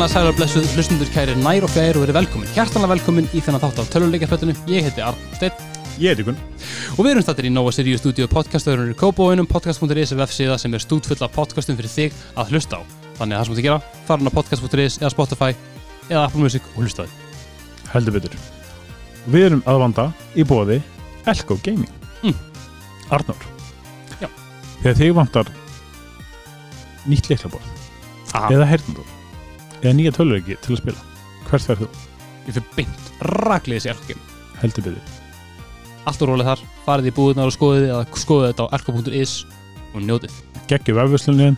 hjertanlega sælar blessuð hlustundur kæri nær og fjær og verið velkomin. Hjertanlega velkomin í þennan þátt af töluleikaföllinu Ég heiti Arn Steinn. Ég heiti Gunn. Og við erum stættir í Nova Sirius Studio podcastöðurinn í Kópavóinum podcast.is vefsíða sem er stútfull af podcastum fyrir þig að hlusta á. Þannig að það sem þú gera, fara hann á podcast.is eða Spotify eða Apple Music og hlusta þig. Heldur betur. Við erum aðvanda í bóði Elko Gaming. Mm. Arnór. Já. Þegar þig vantar nýtt leiklaborð eða hernandor eða nýja tölvöki til að spila. Hvert verð þú? ég fyrir beint raklið þessi Elko Game Heldur betur. Allt og rólega þar, farið í búðunar og skoðið eða skoðið þetta á elko.is og njótið. Gekkju vefvöslunni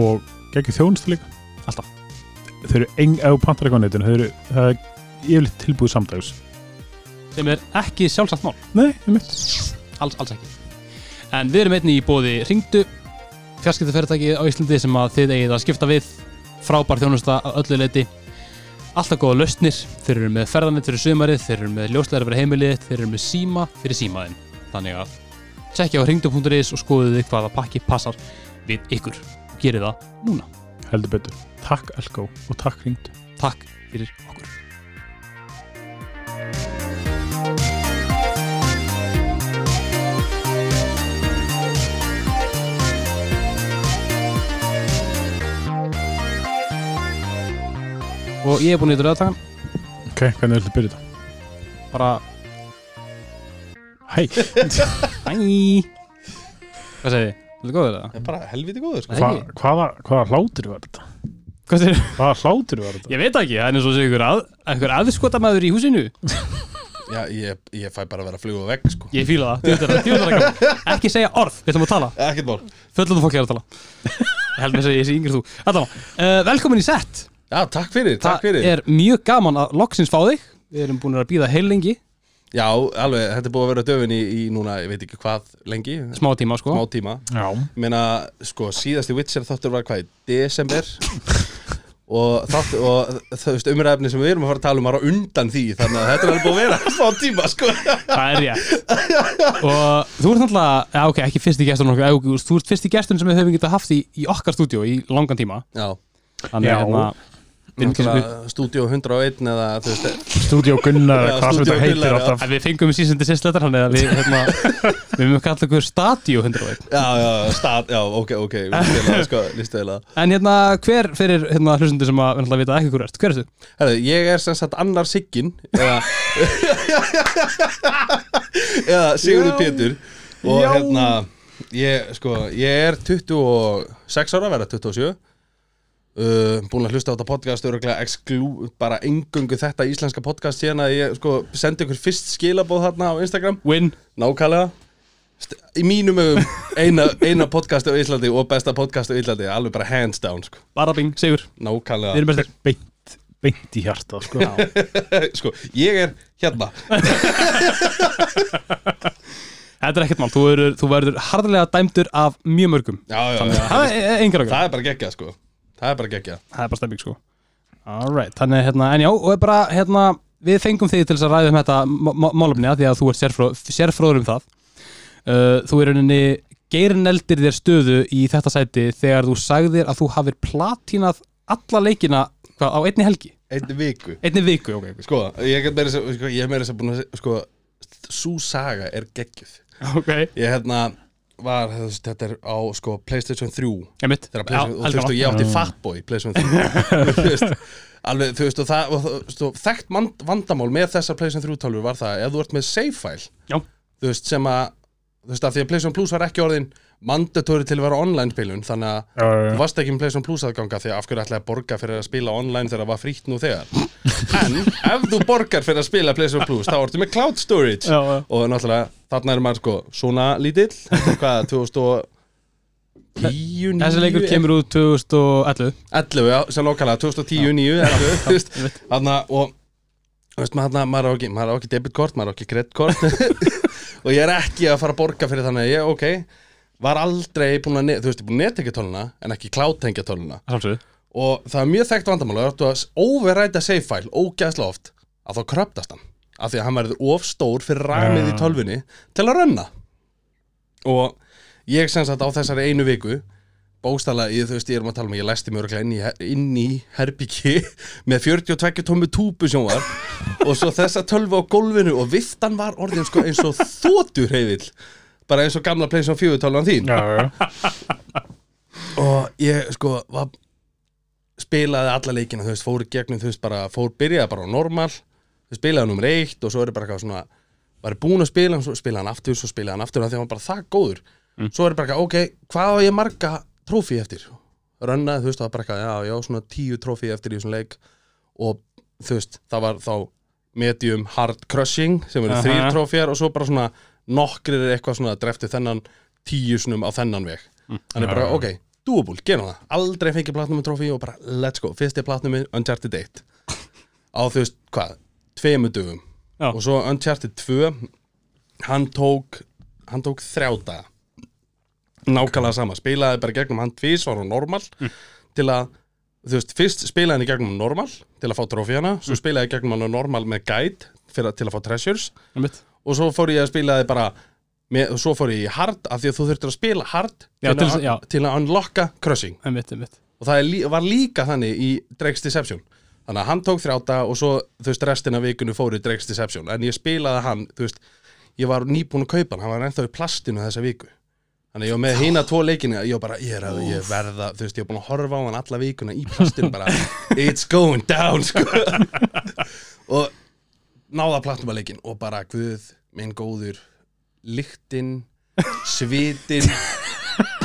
og gekkju þjónustu líka. Alltaf. Þau eru eng á eru það er yfirleitt tilbúið samdags sem er ekki sjálfsagt mál. Nei, um mitt alls, alls ekki. En við erum einnig í bóði Ringdu fjarskiptafyrirtæki á Íslandi sem að þið eigið að skipta við frábær þjónusta að öllu leiti alltaf góða lausnir þeir eru með ferðanett fyrir sumarið þeir eru með ljósleira fyrir heimilið þeir eru með síma fyrir símaðin þannig að tjekkja á ringdu.is og skoðið þið hvaða pakki passar við ykkur. Og gerið það núna. Heldur betur. Takk Elko og takk Ringdu takk fyrir okkur og ég er búin í þetta rauðatagan Ok, hvernig viltu byrja þetta? bara Hæ, hæ hvað segir þið? Þetta góður það? Það er bara helviti góður sko. Nei. hva, hvaða, hvaða hlátur var þetta? Hvað segir þið? Hvaða hlátur var þetta? Ég veit það ekki, það er eins og segir ykkur, að, ykkur aðskotamæður í húsinu Já, ég, ég fæ bara að vera að fljúa vegg sko. Ég fíla það, djúðar það gaman. Ekki segja orð, við ætlum að tala Ekkert mál Föllum fólk er að tala Ég held með að segja, ég sé yngri þú Allavega, uh, velkomin í sett Já, takk fyrir, takk fyrir. er mjög gaman að loksins fá þig. Við erum búin að býða heil lengi. Já, alveg, þetta er búið að vera döfin í, í núna, ég veit ekki hvað lengi. Smá tíma, sko. Smá tíma. Já, Ég meina, sko, síðasti Witcher þáttur var hvað, í desember? Og þátt, og þú veist, umræfni sem við erum að fara að tala um var á undan því Þannig að þetta er alveg búið að vera smá tíma, sko. Það er rétt. Og þú ert náttúrulega, já ok, ekki fyrsti gestur nokkuð, já, ok, Þú ert fyrsti gestur sem við höfum getað haft í, í okkar stúdíó í langan tíma. Já, Þannig Já. hérna Stúdíó 101 eða, þú veist, Stúdíó Gunnar, Já, hvað sem Stúdíó þetta heitir Gunnar, já. alltaf En við fengum síðan til sérstættar Þannig að við, hérna, við höfum kallað ykkur Stadio 101 já, já, stað, já, ok, ok, sko, En hérna, hver fyrir hérna, hlustendur sem að við vita ekki hver ert? Hver ertu? Herðu, ég er sem sagt annar Siggin eða eða Sigurður. Pétur og Já. hérna ég, sko, ég er 26 ára, verða 27 uh, búin að hlusta á þetta podcast exklú, bara engungu þetta íslenska podcast að ég sko, sendi ykkur fyrst skilabóð þarna á Instagram. Win. Nákvæmlega. Í mínum augum eina, eina podcast á Íslandi og besta podcast á Íslandi alveg bara hands down sko. Barabing, Sigur. Við nákvæmlega erum bestir. Beint, beint í hjarta sko. sko, ég er hérna. Þetta er ekkert mál, þú, verður, þú verður harðlega dæmdur af mjög mörgum. Já, já, já. að það er er bara geggja sko Það er bara geggja Það er bara stemming sko. Alright, þannig hérna, en já, og bara hérna Við fengum þig til þess að ræða um þetta málumni Því að þú ert sérfró, sérfróður um það. Uh, Þú er rauninni Geirneldir þér stöðu í þetta sæti Þegar þú sagðir að þú hafir platínað alla leikina hvað, á einni helgi? Einni viku. Einni viku, ok, ok. Sko, ég er meira þess að sko, meira þess að búin að Sko, sú saga er geggjuð. Ok, Ég hérna var þú Þetta er á sko Playstation 3 ég mitt Þegar Playstation, og þú veist og ég átti Fatboy Playstation 3 Þú veist Alveg, þú veist, og það, og, þú þekkt vandamál með þessar PlayStation 3 tölvur var það, ef þú ert með save file, Já. þú veist, sem að, þú veist, að því að PlayStation Plus var ekki orðin mandatóri til að vera online spilun, þannig að Já, já, Þú já. varst ekki með PlayStation Plus aðganga því að af hverju ætlaði að borga fyrir að spila online þegar það var frítt nú þegar? En ef þú borgar fyrir að spila PlayStation Plus þá ertu með cloud storage. Já, já. og náttúrulega þarna er maður sko svona lítill. Hvað, 2010, 9 Þessi leikur kemur út 2011 11, já, sem lókala, 2010, 9, 11 þú veist, þarna og veist, maður, maður, á ekki, ekki debitkort, maður á ekki kreditkort. Og ég er ekki að fara að borga fyrir þannig að ég, ok var aldrei búin að, þú veist, ég er búin að nettengja töluna en ekki töluna Sjálfsögðu og það er mjög þekkt vandamál og þú að overræta save file ógæðslega oft að þá kröptast hann af því að hann verður of stór fyrir ramið í Ja. tölvunni til að rönna og ég sem sagt á þessari einu viku þú veist, ég erum að tala um ég læsti mig örugglega inn í, inn í herbyggi með 42 tómi túbu sjónvar og svo þessa tölvu á gólfinu og viftan var orðin sko eins og þóttur heiðill bara eins og gamla Playstation 4 tölvan þín. Já, já, og ég sko var, spilaði alla leikina, þú veist, fór í gegnum þú veist, bara, fór, byrjaði bara á normal veist, spilaði nummer eitt og svo er bara eitthvað svona var búin að spila, svo spilaði hann aftur svo spilaði hann aftur, af því að hann var bara það góður. Svo er bara eitthvað, ok, hvað á ég marga trófi eftir, rönnaði þú veist, það var bara eitthvað, já, já, svona tíu trófi eftir í þessum leik. Og þú veist, það var þá medium hard crushing sem eru þrýr trófjar og svo bara svona nokkrir er eitthvað svona drefti þennan tíu snum á þennan veg. Þannig bara, ok, doable, gerum það. Aldrei fengið platnum trófi og bara let's go fyrsti platnum Uncharted 1 á þú veist, hvað, tveimu dögum. Já. og svo Uncharted 2 hann tók hann tók þrjá daga. Nákvæmlega sama, spilaði bara gegnum hann tvís var á normal til að þú veist, fyrst spilaði hann í gegnum normal til að fá trófíana, svo spilaði ég gegnum hann normal með guide fyrir, að- til að fá treasures. Einmitt. og svo fór ég að spila þið bara með, og svo fór ég í hard af því að þú þurftir að spila hard Já, til, til að, til að unlocka crushing. Einmitt. og það er, var líka þannig í Drake's Deception þannig að hann tók þrjáta og svo þú veist restina af vikunni fór í Drake's Deception. En ég spilaði hann, þú veist ég var nýbúin að kaupa hann, hann var ennþá í plastinu þessa viku. Þannig að ég var með hína tvo leikina. Ég var bara, ég er að ég verða þú veist, ég var búin að horfa á hann alla vikuna í plastinu bara, it's going down sko. og náða platnum að leikin og bara, guð, minn góður lyktin, svitin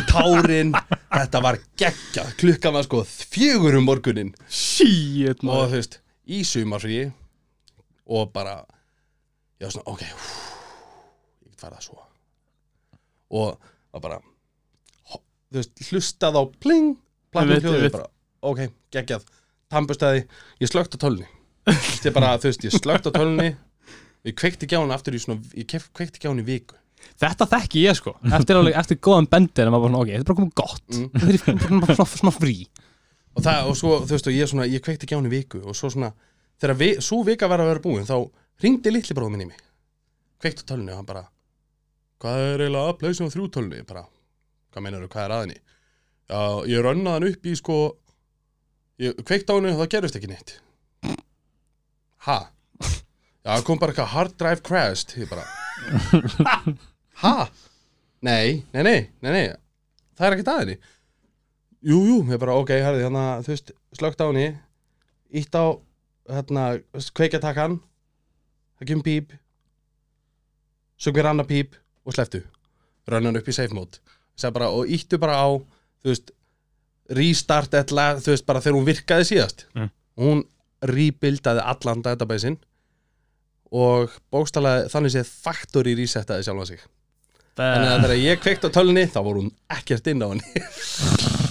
tárin. Þetta var geggjað, klukkan var sko fjögur um morgunin Shit, og maður. þú veist, í sumarfríi og bara ég var svona, ok hú, ég get farið að svo og það bara ho- þú veist, hlustað á pling platnum Einmitt, hljóðið einmitt. bara, ok, geggjað. Tampustæði, ég slögt á tölunni ég bara, þú veist, ég slögt á tölunni ég kveikti ekki á hann aftur í svona ég kef- kveikti ekki á hann í viku Þetta þekki ég sko. Eftir, alveg, eftir góðan bendir en maður bara svona, ok, þetta er bara komið gott. Mm. Þetta er bara svona, svona frí. Og, það, og svo, þú veist, og ég, svona, ég kveikti ekki á hann í viku og svo svona, þegar vi, svo vika var að vera búin þá ringdi litli bróðum minn í mig. Kveikti á tölunni og hann bara hvað er eiginlega pleysa á þrjú tölunni bara, hvað meinar hvað er aðinni já, ég rönnaði hann upp í sko ég kveikti á hann og það gerist ekki neitt. Ha? Já, kom bara eitthvað hard drive crashed. Ég bara ha, nei, nei, nei, nei, nei. Það er ekkert aðinni Jú, jú, ég bara, ok, herði, hérna, þú veist, slögt á henni, ítt á, hérna, kveikjatakkan, það kemur píp, hver annar píp og sleftu, rönnan upp í safe mode, bara, og íttu bara á, þú veist, restart la, þú veist, bara þegar hún virkaði síðast, Mm. hún rebuildaði allan databaseinn og bókstalaði þannig séð factory resettaði sjálfa sig. Að þegar ég kveikt á tölunni þá voru hún ekkert inn á henni.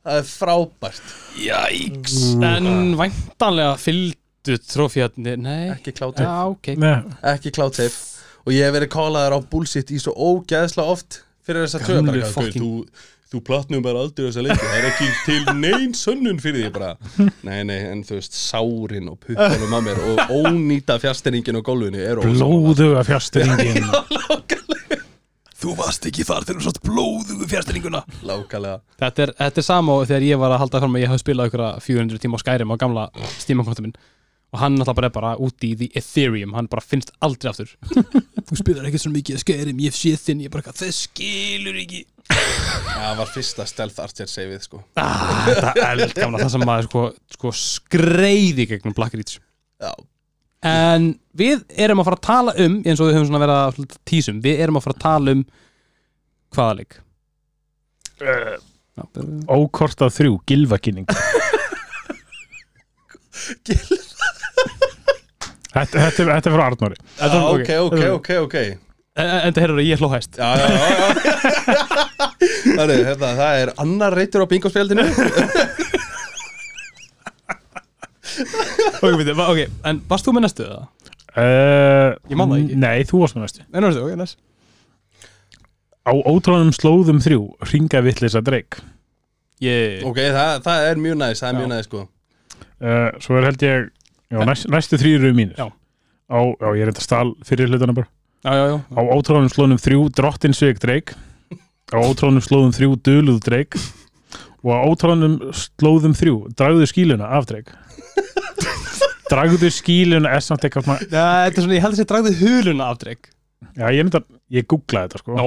Það er frábært. Jæks En væntanlega fylgdu trófjarnir Nei, Ekki cloud safe, já, ok. Nei, ekki cloud safe Og ég hef verið kólaður á bullshit í svo ógeðsla oft Fyrir þess að töða Gömlu bara fucking- Þú, þú platnum bara aldrei þessa leiki Það er ekki til neinn sönnun fyrir því bara Nei, nei, en þú veist Sárin og puppunum á mér Og ónýta fjastenningin og gólfinu blóðuga fjastringin Þú varst ekki þar þegar þú sátt blóðugu Lákalega Þetta er, þetta er sama og þegar ég var að halda fram að ég hafði spilað ykkur 400 tíma á Skyrim á gamla Steam-kontum minn og hann náttúrulega bara er bara úti í the Ethereum hann bara finnst aldrei aftur. Þú spilar ekki svo mikið Skyrim, ég hef séð þinn ég bara eitthvað, það skilur ekki. Það var fyrsta stealth archer saveið sko. Ah, Þetta er eldgamla það sem maður sko, sko skreiði gegnum Black Reach Já, En við erum að fara að tala um eins og við höfum svona verið að tísum við erum að fara að tala um hvaða leik? Já, Ókortað þrjú, gilvakinning Þetta, þetta, er- þetta er frá Arnóri Þetta er- ok, ok, ok, ok En það herrur að ég hló hæst Já, já, já, já. Þannig, hérna, það er annar reytur á bingospjaldinu okay, bíddu, va- ok, en varst þú með næstu það? uh, Ég man það ekki. Nei, þú varst með næstu Nei, næstu, ok, næst Á ótrúnum slóðum þrjú, ringa vittlisa dreik Ég, Ok, það, það er mjög næst, það er Já. mjög næst sko uh, Svo er held ég já, næst, Næstu þrjú eru mínir. Já. Á, já, ég er þetta stál fyrir hlutana bara. Já, já, já. Á ótrúnum slóðum þrjú, drottin svig dreik Á ótrúnum slóðum þrjú, duluð dreik og á ótalanum slóðum þrjú dragðu skíluna aftreg dragðu skíluna er samt eitthvað Já, þetta er svona, ég held að sé dragði huluna afdreg já, ég, myndi, að- ég googlaði þetta sko. Nó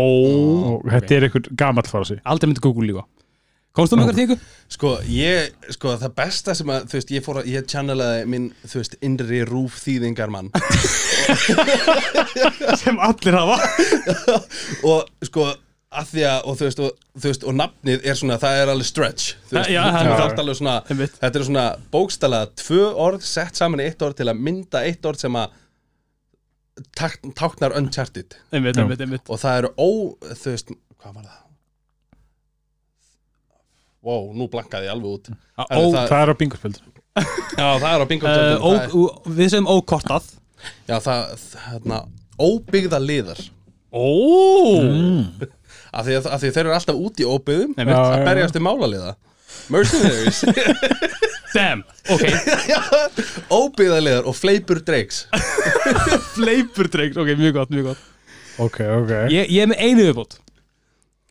og þetta er eitthvað gamall fara sig. Aldrei myndi Google líka Komstu með eitthvað tíku? Sko, ég, sko, það besta sem að, þú veist, ég fór að, ég channelaði minn, þú veist, innri rúf þýðingar mann Sem allir hafa og, sko, að því að, og þú veist, og, þú veist, og nafnið er svona, það er alveg stretch, þú veist, Já, það er þú alveg svona, Einmitt. þetta er svona bókstala tvö orð sett saman í eitt orð til að mynda eitt orð sem að tak, táknar uncharted Einmitt, einmitt, einmitt og það eru ó, þú veist, hvað var það? Wow, nú blankaði ég alveg út. Ó- það- það er á bingospjöld. Já, það er á bingo Uh, ó, ó, Við segjum ókortað. Já, það, hérna, óbyggða liðar. Ó! Mm. af því, að, af því þeir eru alltaf út í óbyggðum. Já, að já, berjast í málaliða. Mercenaries. Damn, ok. Óbyggða liðar og fleipur dreiks. Fleipur drengt, ok, mjög gott, mjög gott. Ok, ok. Ég, ég er með einu viðbót.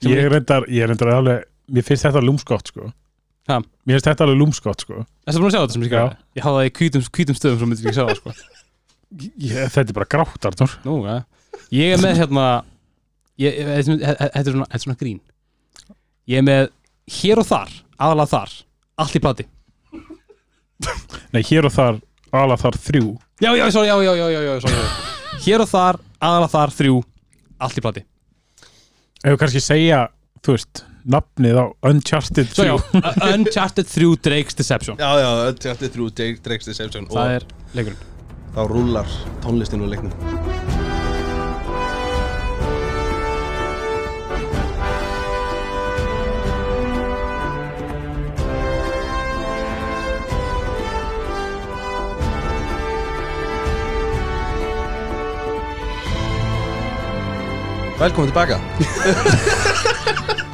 Sem ég reyndar, ég reyndar alveg mér finnst þetta lúmskott sko. Ha? mér finnst þetta alveg lúmskott sko. Þessi búin að sjá þetta sem ég Já. skrifaði Ég hafði það í hvítum, hvítum stöðum svo myndir ekki sjá það sko. Ég, þetta er bara grátt Arnur Nú, ja. Ég er með hérna ég, ég- Þetta er- þetta er svona, þetta er svona grín. Ég er með hér og þar, aðalega þar Allt í plati. Nei, hér og þar, ala þar þrjú. Já, já, sorry, já, já, já, já, já sorry. Hér og þar, aðalega þar, þrjú Allt í plati. Ef við kannski segja, þú veist nafnið á Uncharted Svo já, 3 Uncharted 3 Drake's Deception. Já, já, þetta er þrjú dreiks deception Það og er leikurinn. þá rúlar tónlistin úr leiknum. Velkomin tilbaka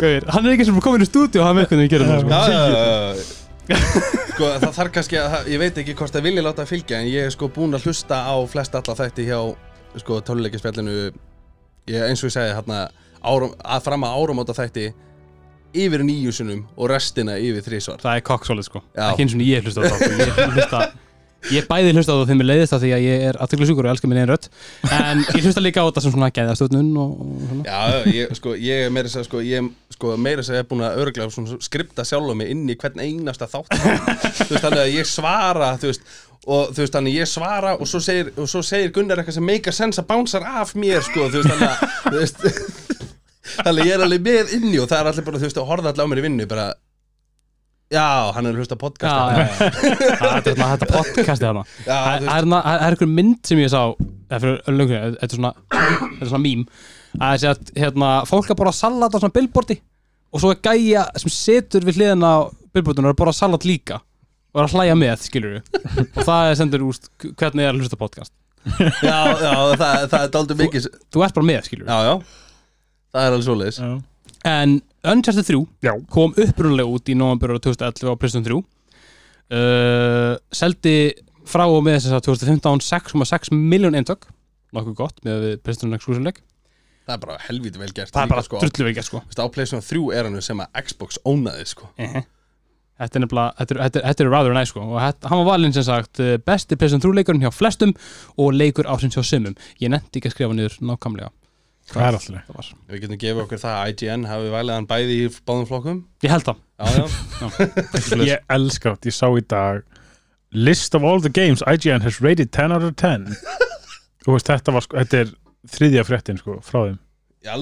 Gauðir, hann er ekki sem komin í stúdíu og hann veit hvernig við gerum það sko. Já, já, já, já. Sko, það þarf kannski að, það- ég veit ekki hvort það vilja láta að fylgja en ég er sko búinn að hlusta á flest alla þætti hjá sko töluleikjaspjallinu ég, eins og ég segi hérna árum, að fram að áramóta þætti yfir nýju sunum og restina yfir þrísvar Það er kokksólið sko Já. Ekki eins og ég hlusta á það sko. Ég hlusta Ég bæði hlusta á það þegar mér leiðist það því að ég er aðtöklusjúkur og elskar minn einn rödd. En ég hlusta líka á þetta sem svona gæðastöðnun Já, ég, sko, ég er meira að segja, sko, ég sko, meira að segja búin að örglega svona, skripta sjálf mig inn í hvern einasta þátt. Þú veist, þannig að ég svara þú veist, og þú veist, þannig að ég svara og svo segir, og svo segir Gunnar eitthvað sem make a sense að bánsar af mér, sko, þú veist, þannig að þannig að ég er alveg með inni og það er allir bara, þú veist, að horfa allir á mér í vinnu, bara já, hann er að hlusta á podcast. Já, já, já. Það er þetta podcasti þarna Já, Það þú það er það er einhver mynd sem ég sá þetta er svona þetta er svona mím að þessi að hérna, fólk að borða salat á svona billboardi og svo er gæja sem setur við hliðina á billboardinu og er að borða salat líka og er að hlæja með, skilur við og það er sendur úst hvernig er að hlusta podcast. Já, já, það, það er daldið mikið þú ert bara með, skilur við já, já, það er alveg svoleiðis. Já. en Uncharted 3 Já. kom upprunalega út í november ára 2011 á PlayStation 3 uh, seldi frá og með þess að 2015 6,6 miljón eintök nokkuð gott með við PlayStation Exclusion leik það er bara helvítið vel gert það er bara sko. drullu veikja sko Þú veist, á PlayStation 3 er hann sem að Xbox ónaði sko. Ehe. Þetta er nefnilega, þetta er, þetta er, þetta er rather nice sko og þetta, hann var valinn sem sagt eh, besti PlayStation 3 leikurinn hjá flestum og leikur ásins hjá sumum ég nefndi ekki að skrifa niður nákvæmlega það er alltaf? Það var. Við getum gefið okkur það að IGN hafi valið hann bæði í báðum flokkum? Ég held það. Já, já, ég elska þetta, ég sá í dag list of all the games IGN has rated 10 out of 10 og veist, þetta var sko, þetta er þriðja fréttin sko, frá þeim,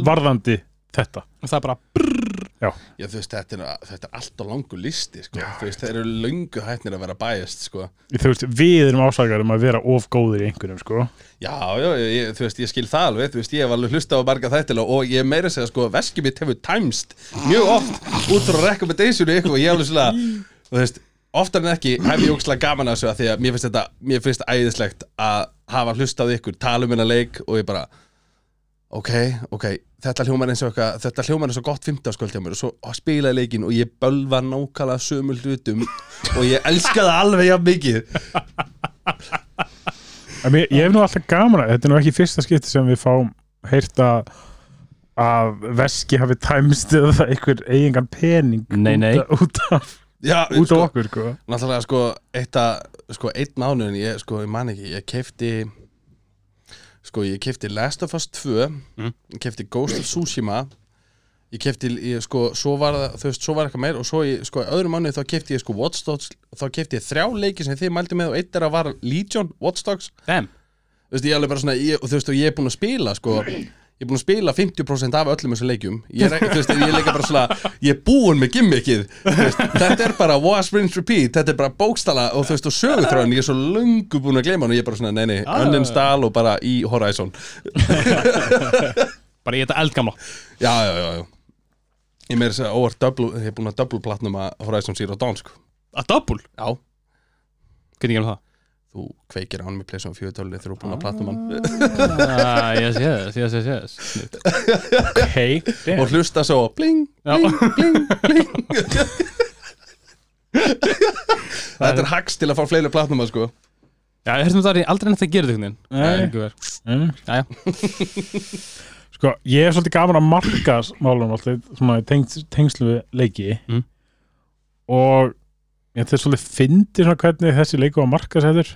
varðandi þetta. Og það er bara Já, þú veist, þetta er, þetta er alltaf langur listi sko. Veist, þeir eru löngu hætnir að vera bæjast sko. við erum ásakar um að vera of góðir í einhverjum sko. Já, já, ég, þú veist, ég skil það alveg Þú veist, ég hef alveg hlusta á marga þættilega og ég meira segja, sko, veskið mitt hefur tæmst mjög oft út frá recommendationu ykkur og ég alveg svona, þú veist oftar en ekki hef ég ógslag gaman að þessu því að mér finnst þetta, mér finnst æðislegt að hafa hlustað ykkur, tala um hennar leik og ég bara ok, ok, þetta hljómar eins og eitthvað þetta hljómar eins og gott 15 skvöld hjá mér og svo spilaði leikin og ég bölva nákvæmlega sömu hlutum og ég elska það alveg jafn mikið mér, ég hef nú alltaf gaman að þetta er nú ekki fyrsta skipti sem við fáum heyrt að veski hafi tæmst eða einhver eigingan pening Nei, nei. út, út af, Já, út sko, af okkur sko. náttúrulega sko eitt að, sko einn mánuðin ég, sko, ég man ekki, ég kefti sko, ég kefti Last of Us 2 Mhm. ég kefti Ghost of Tsushima ég kefti, ég, sko, svo var það þú veist, svo var eitthvað meir og svo í, sko, í öðru mánuði þá kefti ég, sko, Watch Dogs þá kefti ég þrjá leiki sem þið mældi með og eitt er að var Legion, Watch Dogs Damn þú veist, ég er alveg bara svona, ég, þú veist, og ég er búin að spila, sko ég er búin að spila 50% af öllum þessum leikjum. Ég er, veist, ég er bara svona ég er búin með gimmickið. Þetta er bara wash, rinse, repeat, þetta er bara bókstala og þú veist, og sögutráðin, ég er svo löngu búin að gleyma hann og ég er bara svona, nei, nei, Já, já, já. uninstall og bara í Horizon. Bara í þetta eldgamla. Já, já, já, já. Ég meira þess að óvart double, ég er búin að double platnum að Horizon Zero Dawn, sko. Að double? Já, Hvernig gerum það? Þú kveikir á hann með pleysum 4 tölni þegar þú er búin að platnum hann Ah, yes, yes, yes, yes, yes Snilt. ok, damn. og hlusta svo, bling, Já. bling, bling, bling Þetta er hacks til að fá fleiri platnum að sko Já, ég hértum það er aldrei nefnt að gera þetta Mm. Sko, ég er svolítið gaman að marka málum alltaf, í tengs, tengslu við leiki Mm. og ég þetta er svolítið fyndi svona hvernig þessi leiku var marka sæður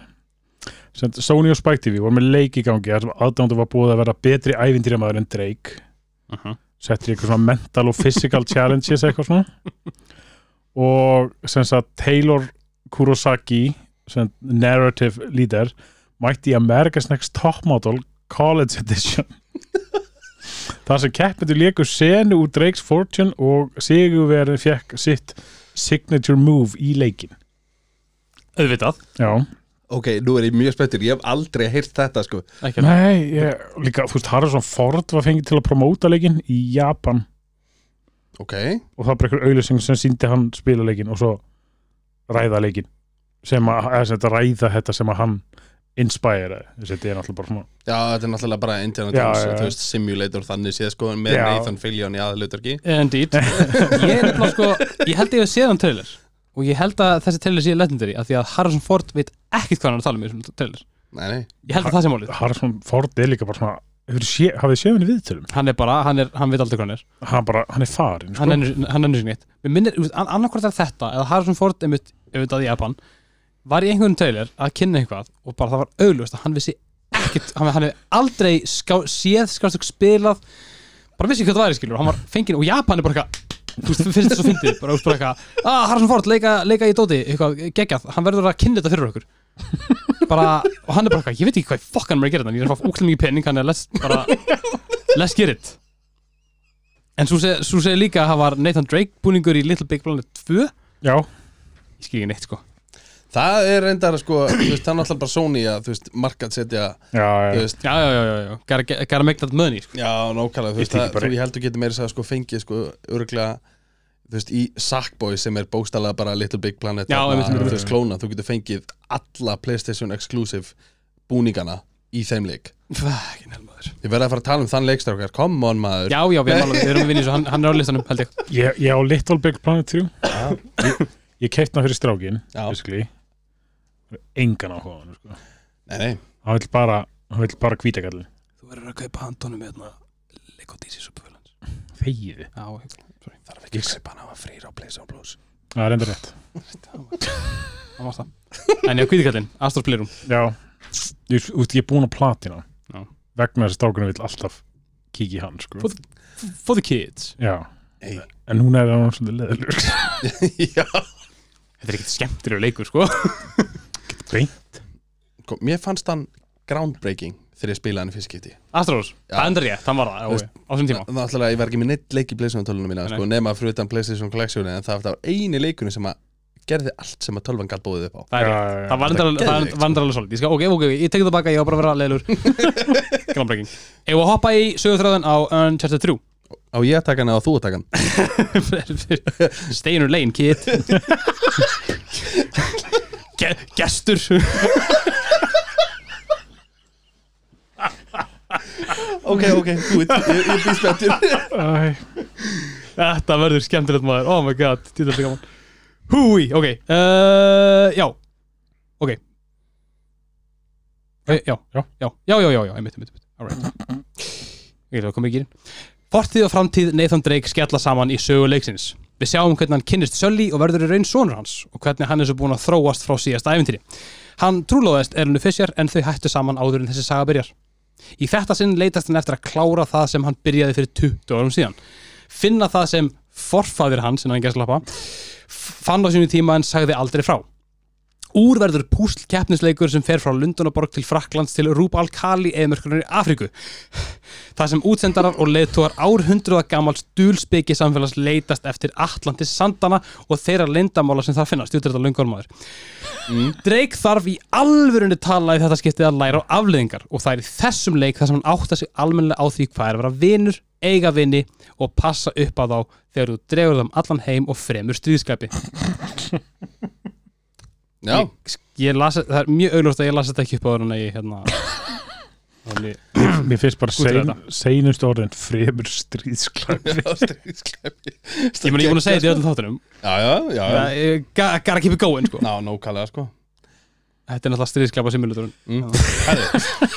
Sony og Spike TV voru með leik í gangi þar sem aðdándu var búið að vera betri ævindýramæður en Drake. Uh -huh. settir eitthvað svona mental og physical challenges eitthvað svona. Og sem sagt Taylor Kurosaki sem narrative leader mætti America's Next Top Model College Edition. Þar sem keppindu leikur senu úr Drake's Fortune og Sigurverðin fekk sitt signature move í leikin Auðvitað. Já, Ok, nú er ég mjög spenntur, ég hef aldrei heyrt þetta sko. Nei, ég, líka þú veist Harrison Ford var fengið til að promóta leikin í Japan. Ok, og það var bara einhver auðlýsing sem síndi hann spila leikin og svo ræða leikin sem að, eða sem þetta ræða þetta sem að hann inspire þetta er náttúrulega bara svona já þetta er náttúrulega bara Indiana Já, Jones, já, já. veist, simulator þannig séð sko með Já. Nathan Fillion í aðalautarki Indeed. Ég er nefnilega sko Ég held ég að séð hann trailer Og ég held að þessi trailer sé legendary af Því að Harrison Ford veit ekkert hvað hann er að tala um í þessum trailer. Nei, nei, Ég held að það sé málið. Harrison Ford er líka bara svona hefur sé, hafið séð henni viðtölum? Hann er bara, hann, er, hann veit aldrei hvað hann er. Hann, bara, hann er farin sko. Hann ennur sig neitt. Mér minnir, an- annarkvort er þetta Eða Harrison Ford, einmitt, auðvitað í Japan Var í einhvern trailer að kynna eitthvað Og bara það var augljóst að hann vissi ekkert Hann, hann hefði aldrei ská, séð skástök spilað Bara vissi hvað það væri skilur. Og Hann var fenginn og Japan er bara eitthvað Þú veist, finnst þetta svo fyndið Bara, bara eitthvað Ah, Harrison Ford, leika, leika í Dóti. Eitthvað geggjað. Hann verður að kynna þetta fyrir okkur. Bara, og hann er bara eitthvað, ég veit ekki hvað fokk hann er að gera þetta, ég er að fá úkslega mikið penning hann er let's, bara, let's get it. En svo segir, líka að það var Nathan Drake búningur í Little Big Planet 2 já, ég skil ekki neitt sko það er reyndar sko, þú veist, það er náttúrulega bara Sony að, þú veist, markat setja, já, þú já. veist. Já, já, já, já, já, make that money sko. Já, nákvæmlega, þú veist, Ég það, þú, heldur getur meira að sko fengið sko örglega þú veist, í Sackboy sem er bókstælega bara Little Big Planet Já, einmitt, einmitt, þú veist, klóna, þú getur fengið alla PlayStation exclusive búningana í þeim leik. Ekki nefnmaður Ég verði að fara að tala um þann leikstrákar, come on maður. Já, já, við erum, alveg, við erum að í þessu, hann, hann er á listanum held ég. Ég, ég á Little Big Planet 3 ég, ég keitt hann fyrir strákin basically engan áhuga á hann sko. Nei, nei, hann vill bara, hann vill bara kvítakallin þú verður að kaupa handtónum með hérna Lego DC Supervillains. Þegiði, já, sorry, þarf ekki að kaupa hann að frýra á PlayStation Plus. Það er enda rétt. Það var það. En já, kvítikallinn, Astros Playroom. Já, ég, út, ég er búin að platina. Já. vegna þess að strákunum vill alltaf kíkja í hann sko. For for the kids. Já, Hey. en hún er hann svolítið leðalur Já, þetta er ekkert skemmtilegur leikur, sko beint Sko, mér fannst hann groundbreaking þegar ég spilaði hann í fyrst skipti. Astros, Já. það endur ég, það var það, já, á þessum tíma. Það ætlaði að ég var ekki með neitt leik í PlayStation tölunum mína sko, nema fyrir utan PlayStation Collection en það var eini leikunni sem að gerði allt sem að tölvan gætt bóðið upp á. Það rétt, já, já. það endur alveg svolít ok, ok, ég tekið það baka, ég var bara að vera leilur Groundbreaking. Ég var að hoppa í sögurþröðun á Uncharted 3 Á ég að taka hann eða þú að taka hann Stay in your lane, kid Ge Gestur. Ok, ok, good, ég, ég býst betur Æ, Þetta verður skemmtilegt maður, oh my god Þetta er gaman. Húi, ok uh, Já. Ok. Eh, Já, Já. já, já, já, já, já, einmitt, einmitt, einmitt. Alright Ég ætla að koma ekki inn Fortíð og framtíð Nathan Drake skella saman í sögu leiksins. Við sjáum hvernig hann kynnist Sölli og verður í raun sonur hans og hvernig hann er svo búin að þróast frá síðasta æfintýri. Hann trúlóðist Erlunu Fischer en þau hættu saman áður en þessi saga byrjar. Í þetta sinn leitast hann eftir að klára það sem hann byrjaði fyrir 20 árum síðan. Finna það sem forfaðir hans, innan gæslappa, fann á sínu tíma en sagði aldrei frá. Úr verður púsl keppnisleikur sem fer frá Lundunaborg til Fraklands til Rúb al-Khali eðmörkunar í Afríku. Það sem útsendarar og leiðtóar árhundruða gamals dúlspiki samfélags leitast eftir Atlantis sandana og þeirra lindamála sem það finnast, þetta lungormaður. Drake þarf í alvörunni tala í þetta skiptið að læra á afleðingar og það er í þessum leik þar sem hann átta sig almennilega á því hvað er að vera vinur, eiga vini og passa upp á þá þegar þú dregur þeim allan heim og fremur stríðskapi. Já, Ég, ég las, það er mjög augljóst að ég las þetta ekki upp á þarna í hérna Þannig, Mér finnst bara sein, þetta. seinustu orðin fremur stríðsklæmi já, stríðsklæpi ég ég er búin að segja þetta í öllum þáttunum. Já, já, já, Gotta keep it going sko. Ná, nókallega sko. Þetta er náttúrulega stríðsklapa simulatorun mm. Herri,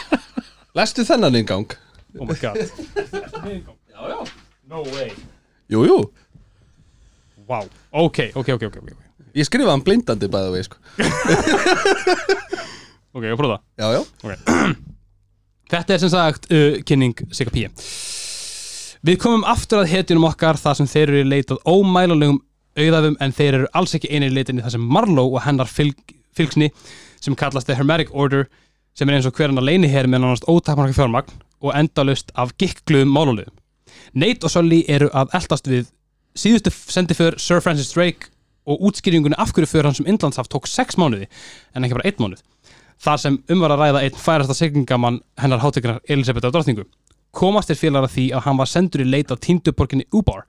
Lestu þennan inngang? Oh my god. Já, já. No way Jú, jú, Wow. Ok, ok, ok, ok, ok ég skrifaði hann blindandi bæða vegi sko Ok, ég prófa það Já, já, Þetta er sem sagt uh, kynning Sigga P. Við komum aftur að hetjunum okkar þar sem þeir eru leitað ómælulegum auðafum en þeir eru alls ekki einir leitinni þar sem Marlowe og hennar fylg, fylgsni sem kallast The Hermetic Order sem er eins og hverjana leini hér með nánast ótakmarka fjármagn og endalust af gikkgluðum málulegum. Nate og Sully eru að eldast við síðustu sendiför Sir Francis Drake og útskýringunni af hverju för hans um Indlandshaft tók sex mánuði en ekki bara einn mánuð þar sem um var að ræða einn færasta siglingamann hennar háteknar Elisabeth af drottningu. Komast er félagar að því að hann var sendur í leit á týnduborginni Ubar,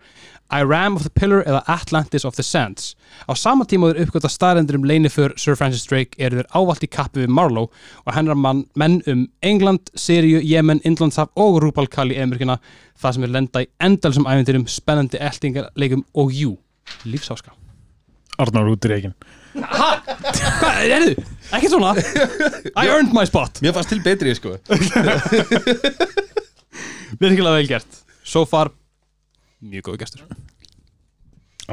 Iram of the Pillar eða Atlantis of the Sands. Á sama tíma þeir uppgöta staðrendur um leiniför Sir Francis Drake eru þeir ávallt í kappi við Marlowe og hennar mann, menn um England, Siriu, Yemen, Indlandshaf og Rúbal Kali eðmörkina það sem er lenda í endalsum æventyrum, spennandi eltingarleikum og jú, lífsáska. Arnar út í reikin Hvað, er þið? Ekki svona? I earned my spot. Mér fannst til betri sko. Virkilega vel gert. So far, mjög góð gestur.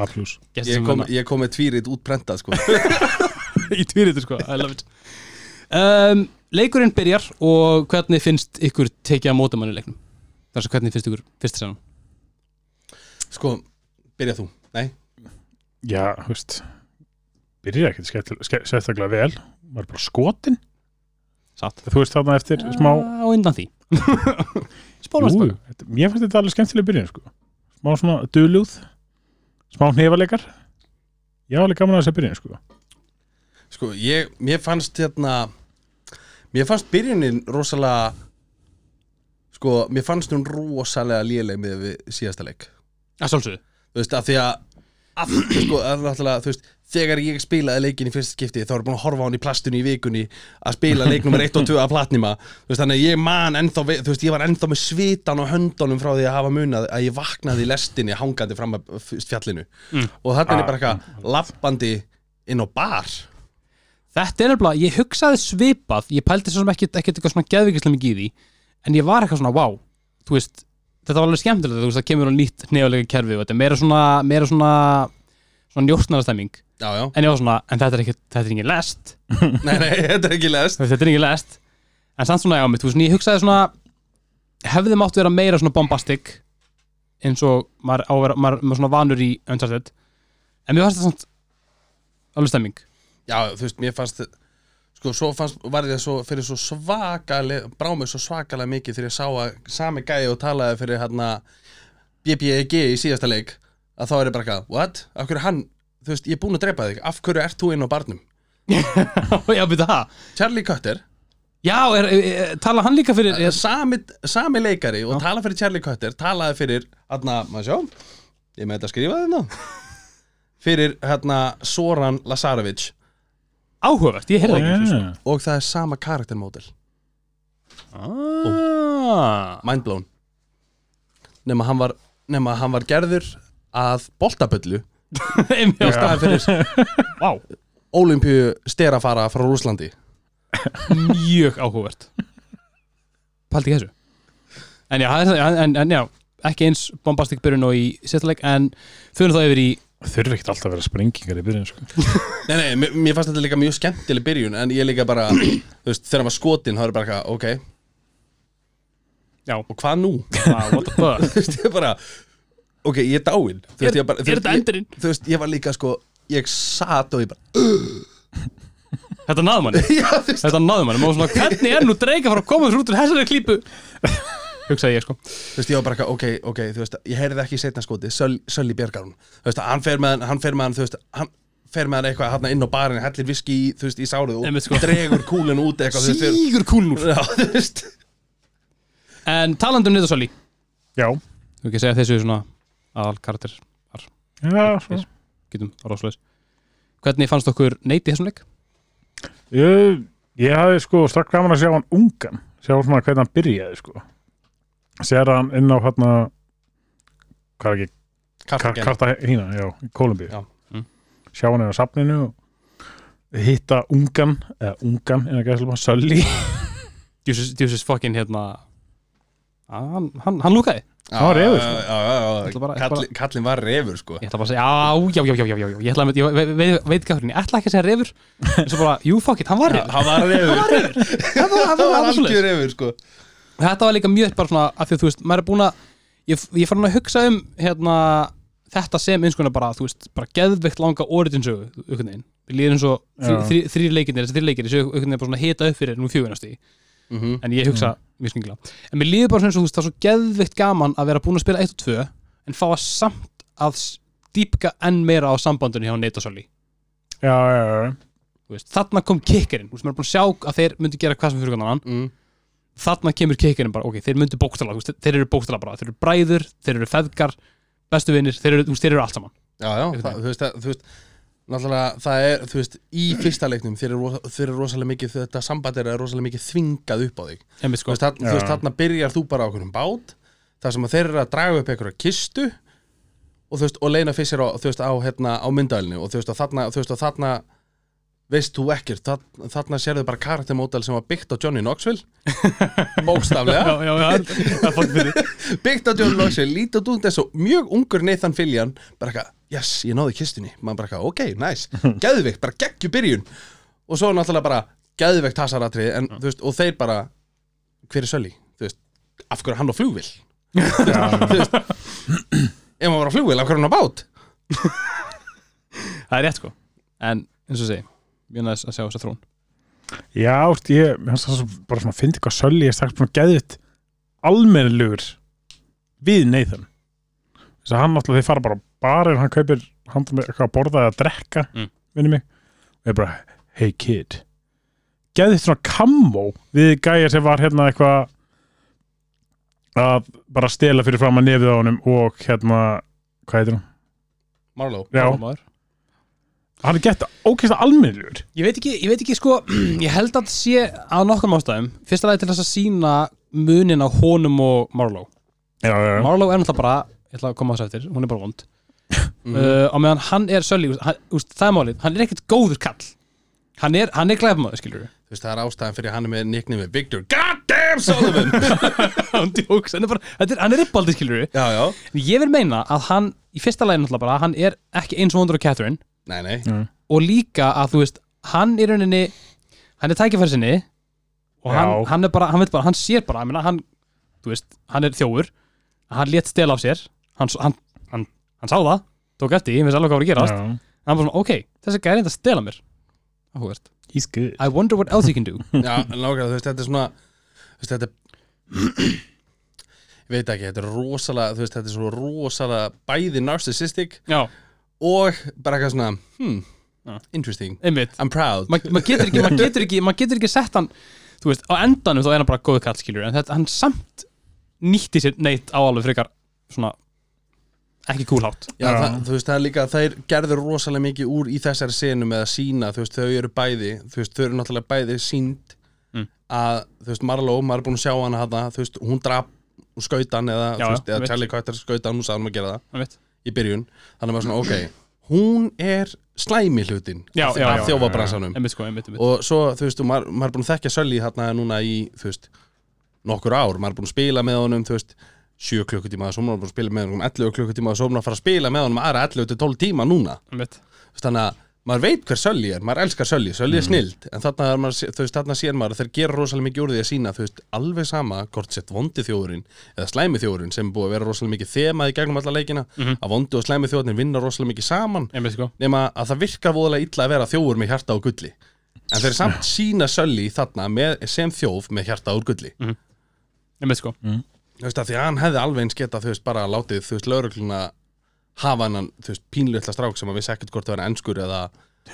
A plus. Gestur Ég sem kom, vinna. ég kom með tvírið útprentað sko. Í tvýritur sko, I love it. Um, Leikurinn byrjar og hvernig finnst ykkur tekið að móta manni í leiknum? Þar sem hvernig finnst ykkur fyrst sennan? Sko, byrja þú? Nei, Já, þú veist Byrja ekkert sérstaklega vel Var bara skotin. Satt. Þú veist þarna eftir smá Á undan því. Jú, þetta, Mér finnst þetta alveg skemmtileg byrjun sko. Smá svona dulúð Smá hnefaleikar. Já, alveg gaman að þess að byrjun sko. sko, ég, mér fannst hérna Mér fannst byrjunin rosalega Sko, mér fannst hún rosalega léleg með við síðasta leik. Að sjálfsögðu. Þú veist, af því að sko, að þú veist, þegar ég spilaði leikin í fyrsta skipti þá er búin að horfa á hann í plastunni í vikunni að spila leik nummer 1 og 2 af platnima veist, þannig að ég man ennþá veist, ég var ennþá með svitan á höndunum frá því að hafa munað að ég vaknaði í lestinni hangandi fram að fjallinu. Mm. og þarna er Ah, bara eitthvað lappandi inn á bar. Þetta er nefnilega, ég hugsaði svipað Ég pældi svo sem ekkert ekkert eitthvað svona geðvikislega mikið í því En ég var eitthvað svona, wow Þú veist, þetta var alveg skemmtilegt Þú veist, það kemur á nýtt nefulega kerfi Þetta er meira svona, meira svona Svona njóstnarastemming já, já, En ég var svona, en þetta er ekki, þetta er ekki lest. Nei, nei, þetta er ekki lest. Þetta er ekki lest. En samt svona, já, mitt, þú veist, ég hugsaði svona Hefði mátt vera meira svona bombastic eins og maður, á að vera, maður, maður svona vanur í Uncharted. En mér fannst þetta samt alveg stemming. Já, þú veist, mér fannst sko, svo fannst, var ég svo fyrir svo svakalega, brá mig svo svakalega mikið þegar ég sá að sami gæði og talaði fyrir hérna BBEG í síðasta leik að þá er ég bara eitthvað, what? Af hverju er hann, þú veist, ég er búinn að drepa þig. Af hverju ert þú inn á barnum? Já, byrja það. Charlie Cutter, Já, er, er, tala hann líka fyrir sami, sami leikari og tala fyrir Charlie Cutter, talaði fyrir hérna, maður sjá ég með þetta að skrifa þetta fyrir hérna Soran Lazarevic Áhugavert, ég heyrði það ekki einu sinni. og það er sama karaktermódel ah. mindblown nema hann var, nema hann var gerður að boltaböllu. Í staðan fyrir Vá, Ólimpíu sterafara frá Rúslandi mjög áhugavert. Paldi ekki þessu. En já, það en, en, já ekki eins bombastik byrjun og í sérstaleik en fyrir þá yfir í Eru ekkert alltaf að vera sprengingar í byrjun sko. Nei, nei, mér, mér fannst þetta líka mjög skemmtileg byrjun En ég líka bara, þú veist, þegar hann var skotin þá er bara eitthvað, ok Já. Og hvað nú? ah, what the fuck Þú veist, ég bara Ok, ég er dáinn Þú veist, Er- ég bara, er þú veist, þetta ég- endurinn? Þú veist, ég var líka sko Ég sat og ég bara Þetta náðum manni Já, þú veist Þetta náðum manni Má svona, hvernig er nú dreika að fara að koma þessu út úr þessari klípu Hugsaði ég sko. Þú veist, ég var bara eitthvað, ok, ok, þú veist Ég heyrði ekki setna skoti, Söl- Sölli bjargar hún Þú veist, hann fer með hann, hann fer með hann Þú veist, hann fer með hann eitthvað hann inn á barinn Hellir viski, í, þú veist, í sárið Og Einmitt, sko. dregur kúlinn út eitthvað þú veist, fyrir- Sígur kúlnur Já, þú veist. En talandi um Nidasoli Já, Þú ekki að segja þessu svona aðal karakter já svo. Getum rásleis Hvernig fannst okkur neyti þessum leik? Ég, ég hafði sko strax gaman að sjá hann ungan sjá svona hvernig hann byrjaði sko sér hann inn á hérna hvað er ekki, Kartagen Karta hína, já, í Kolumbíu Já. Mm. sjá hann inn á safninu og hitta ungan eða ungan, en að gæða Sölli djúsis fucking hérna að, hann, hann, hann lúkaði Hann var refur, sko. Ég já, ætla bara- Kallin, var refur, sko Ég ætla bara að segja, já, já, já, já, já, já, já. Ég, ætla að, ég veit, veit, veit ekki hvað ég ætla ekki að segja refur en svo bara, jú, fuck it, hann var refur Hann var refur Það var, Það var svoleiðis. algjör refur, sko Þetta var líka mjög bara svona, af því að þú veist, maður er búin að ég, ég fann að hugsa um hérna, þetta sem eins konar bara, þú veist, bara geðveikt langa origin-sögu, einhvern veginn. Við líðum svo þrý, Já. þrý, leikirnir, þessi þrý leikir, þessi einhvern veginn bara svona hita upp fyrir nú fjögunasti Mhm. en ég hugsa mjög skringla en mér líður bara svona eins og þú veist, það er svo geðveikt gaman að vera búin að spila 1 og 2 en fá að samt að dýpka enn meira á sambandinu hjá og Solly já, já, já, þarna kom kikkerinn, þú veist, maður er búin að sjá að þeir myndu gera hvað sem fyrir konan Mm. Þarna kemur kikkerinn bara, ok, þeir myndu bókstala þú þeir eru bókstala bara, þeir eru bræður þeir eru feðgar, bestu vinnir, þeir þú þeir eru allt saman Já, já, það, þú veist, þú veist Náttúrulega, það er, þú veist, í fyrsta leiknum þeir eru, rosa- þeir eru rosalega mikið, þetta samband er rosalega mikið þvingað upp á þig Þú sko. veist, þarna, þú veist, þarna byrjar þú bara á okkur bát þar sem að þeir eru að draga upp einhverja kistu og þú veist, og leina fyrst sér á, þú á, hérna, á myndalinu og þú veist, og þarna, þú veist, og þarna veist þú ekkert, þarna, þarna sérðu bara karaktermódal sem var byggt á Johnny Knoxville? Bókstaflega. Já, já, já, byggt á Johnny Knoxville, lítið út eins og mjög ungur Nathan Fillion. Bara eitthvað, yes, ég náði kistunni. Maður bara eitthvað, ok, nice, geðvikt, bara geggju byrjun. Og svo náttúrulega bara geðvikt tasaratrið, en þú veist, og þeir bara hver er Sölli, þú veist af hverju er hann á flugvill þú veist, ef hann var á flugvill af hverju er hann á bát? Það er rétt, sko. En, eins og segi, mjög næst að sjá þessa þrún já, ég finnst bara svona finna eitthvað Sölli ég strax búin að geðið almennilegur við Nathan þess að hann náttúrulega þeir fara bara á barinn, hann kaupir hann með eitthvað að borða eða að drekka Mm. minni mig, og ég bara hey kid geðið svona kammo við gæja sem var hérna eitthvað að bara stela fyrir fram að nefið á honum og hérna, hvað heitir hann? Marlowe Já, Maður. Hann er gett ókvæmst almennilegur Ég veit ekki, ég veit ekki sko ég held að sé á nokkrum ástæðum. Fyrsta lagi til þess að sína munin á honum og Marlowe. Já, já, já. Marlowe er náttúrulega bara, ég ætla að koma þess eftir hún er bara vond. Uh, á meðan hann er sölli, hann, úst, það er málið. Hann er ekkert góður kall. Hann er, hann er glæfmaður, skilur þú veist, það er ástæðan fyrir hann er með nickname Victor Goddamn Sullivan. Hann djóks, hann er bara, þetta er, hann er rippaldi, skilur já, já, ég vil meina að hann, í fyrsta lagi náttúrulega bara hann er ekki eins vondur á Catherine nei, nei. Og líka að þú veist hann í rauninni, hann er tækifæri sinni og hann, Já. hann er bara, hann veit bara, hann sér bara, ég meina, hann þú veist, hann er þjófur hann létt stela af sér hann, hann, hann, hann sá það, tók eftir, ég veist alveg hvað var að gerast. Já. hann var svona, ok, þessi gæri þetta að stela mér. Áhugast, He's good. I wonder what else he can do. Já, nákvæmlega, þú veist, þetta er svona þú veist, þetta er ég veit ekki, þetta er rosalega þú veist, þetta er svo rosalega bæði narcissistic já, og bara eitthvað svona, hmm, Já. interesting einmitt I'm proud Ma- maður getur ekki, maður getur ekki, maður getur ekki sett hann þú veist, á endanum þá er hann bara góð kall skilur, en þetta, hann samt nýtti sér neitt á alveg frekar svona ekki kúlhátt Já. Það, þú veist, það er líka, þeir gerður rosalega mikið úr í þessari senu með að sína, þú veist, þau eru bæði þú veist, þau eru náttúrulega bæði sínd Mm. að, þú veist, Marlo, maður er búin að sjá hana hana, þú veist, hún drap skautan eða, Já, þú veist, já, eða veit. Charlie Carter skautan, hún sagði hann að gera það einmitt. Í byrjun, þannig að maður svona, ok hún er slæmi hlutin Já, já, af já, þjófabransanum. sko, og svo, þú veist, maður, maður er búin að þekkja Sölli hérna núna í, þú veist, nokkur ár. Maður er búin að spila með honum, þú veist 7 klukkutíma að sofna og spila með honum 11 klukkutíma að sofna og fara að spila með honum aðra 11 til 12 tíma núna. Þannig að maður veit hver Sölli er, maður elskar Sölli Sölli Mhm. er snild, en þarna, er maður, þú veist, þarna sér maður að þeir gera rosalega mikið úr því að sína þú veist, alveg sama hvort sett vondi þjóðurinn eða slæmi þjóðurinn sem búið að vera rosalega mikið þemað í gegnum alla leikina Mhm. að vondi og slæmi þjóðurinn vinna rosalega mikið saman sko. nema að það virkar voðalega illa að vera þjóður með hjarta og gulli en þeir samt sína Sölli þarna með, sem þjóð með hjarta og gulli Einmitt, sko. þú veist að því að hann hefði alveg eins geta þú veist bara látið þú veist laurugluna hafa hennan þú veist pínlutla strák sem að vissi ekkert hvort það var enskur eða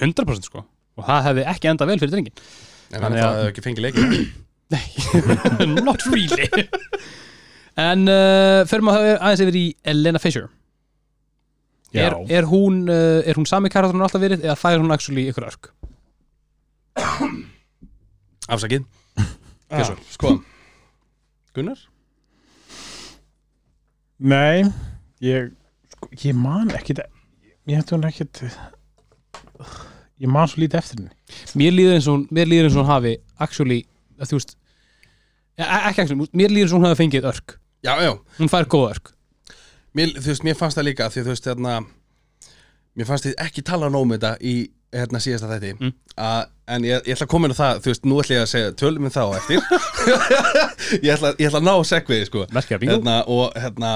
100% sko. Og það hefði ekki endað vel fyrir drengin. en Þannig hann að- hefði ekki fengið leikir Nei, not really. en uh, fyrir maður aðeins yfir í Elena Fisher. Já. Er, er hún, uh, er hún sami karakter hún alltaf verið eða fær hún actually ykkur örk? afsakið svo? sko Gunnar? Nei, ég ég man ekki ég hætti hún ekkit ég man svo lítið eftir henni Mér líður eins og hún, mér líður eins og hún hafi actually, að þú veist ja, ekki actually, mér líður eins og hún hafi fengið örk. já, já, Hún fær góð örk. mér, þú veist, mér fannst það líka því að þú veist, hérna mér fannst þið ekki tala nóg um þetta í hérna síðasta þætti Mm. að, en ég, ég ætla að koma inn á það, þú veist, nú ætla ég að segja tölum við þá á eftir ég, ætla, ég ætla að ná segviði, sko hérna, og hérna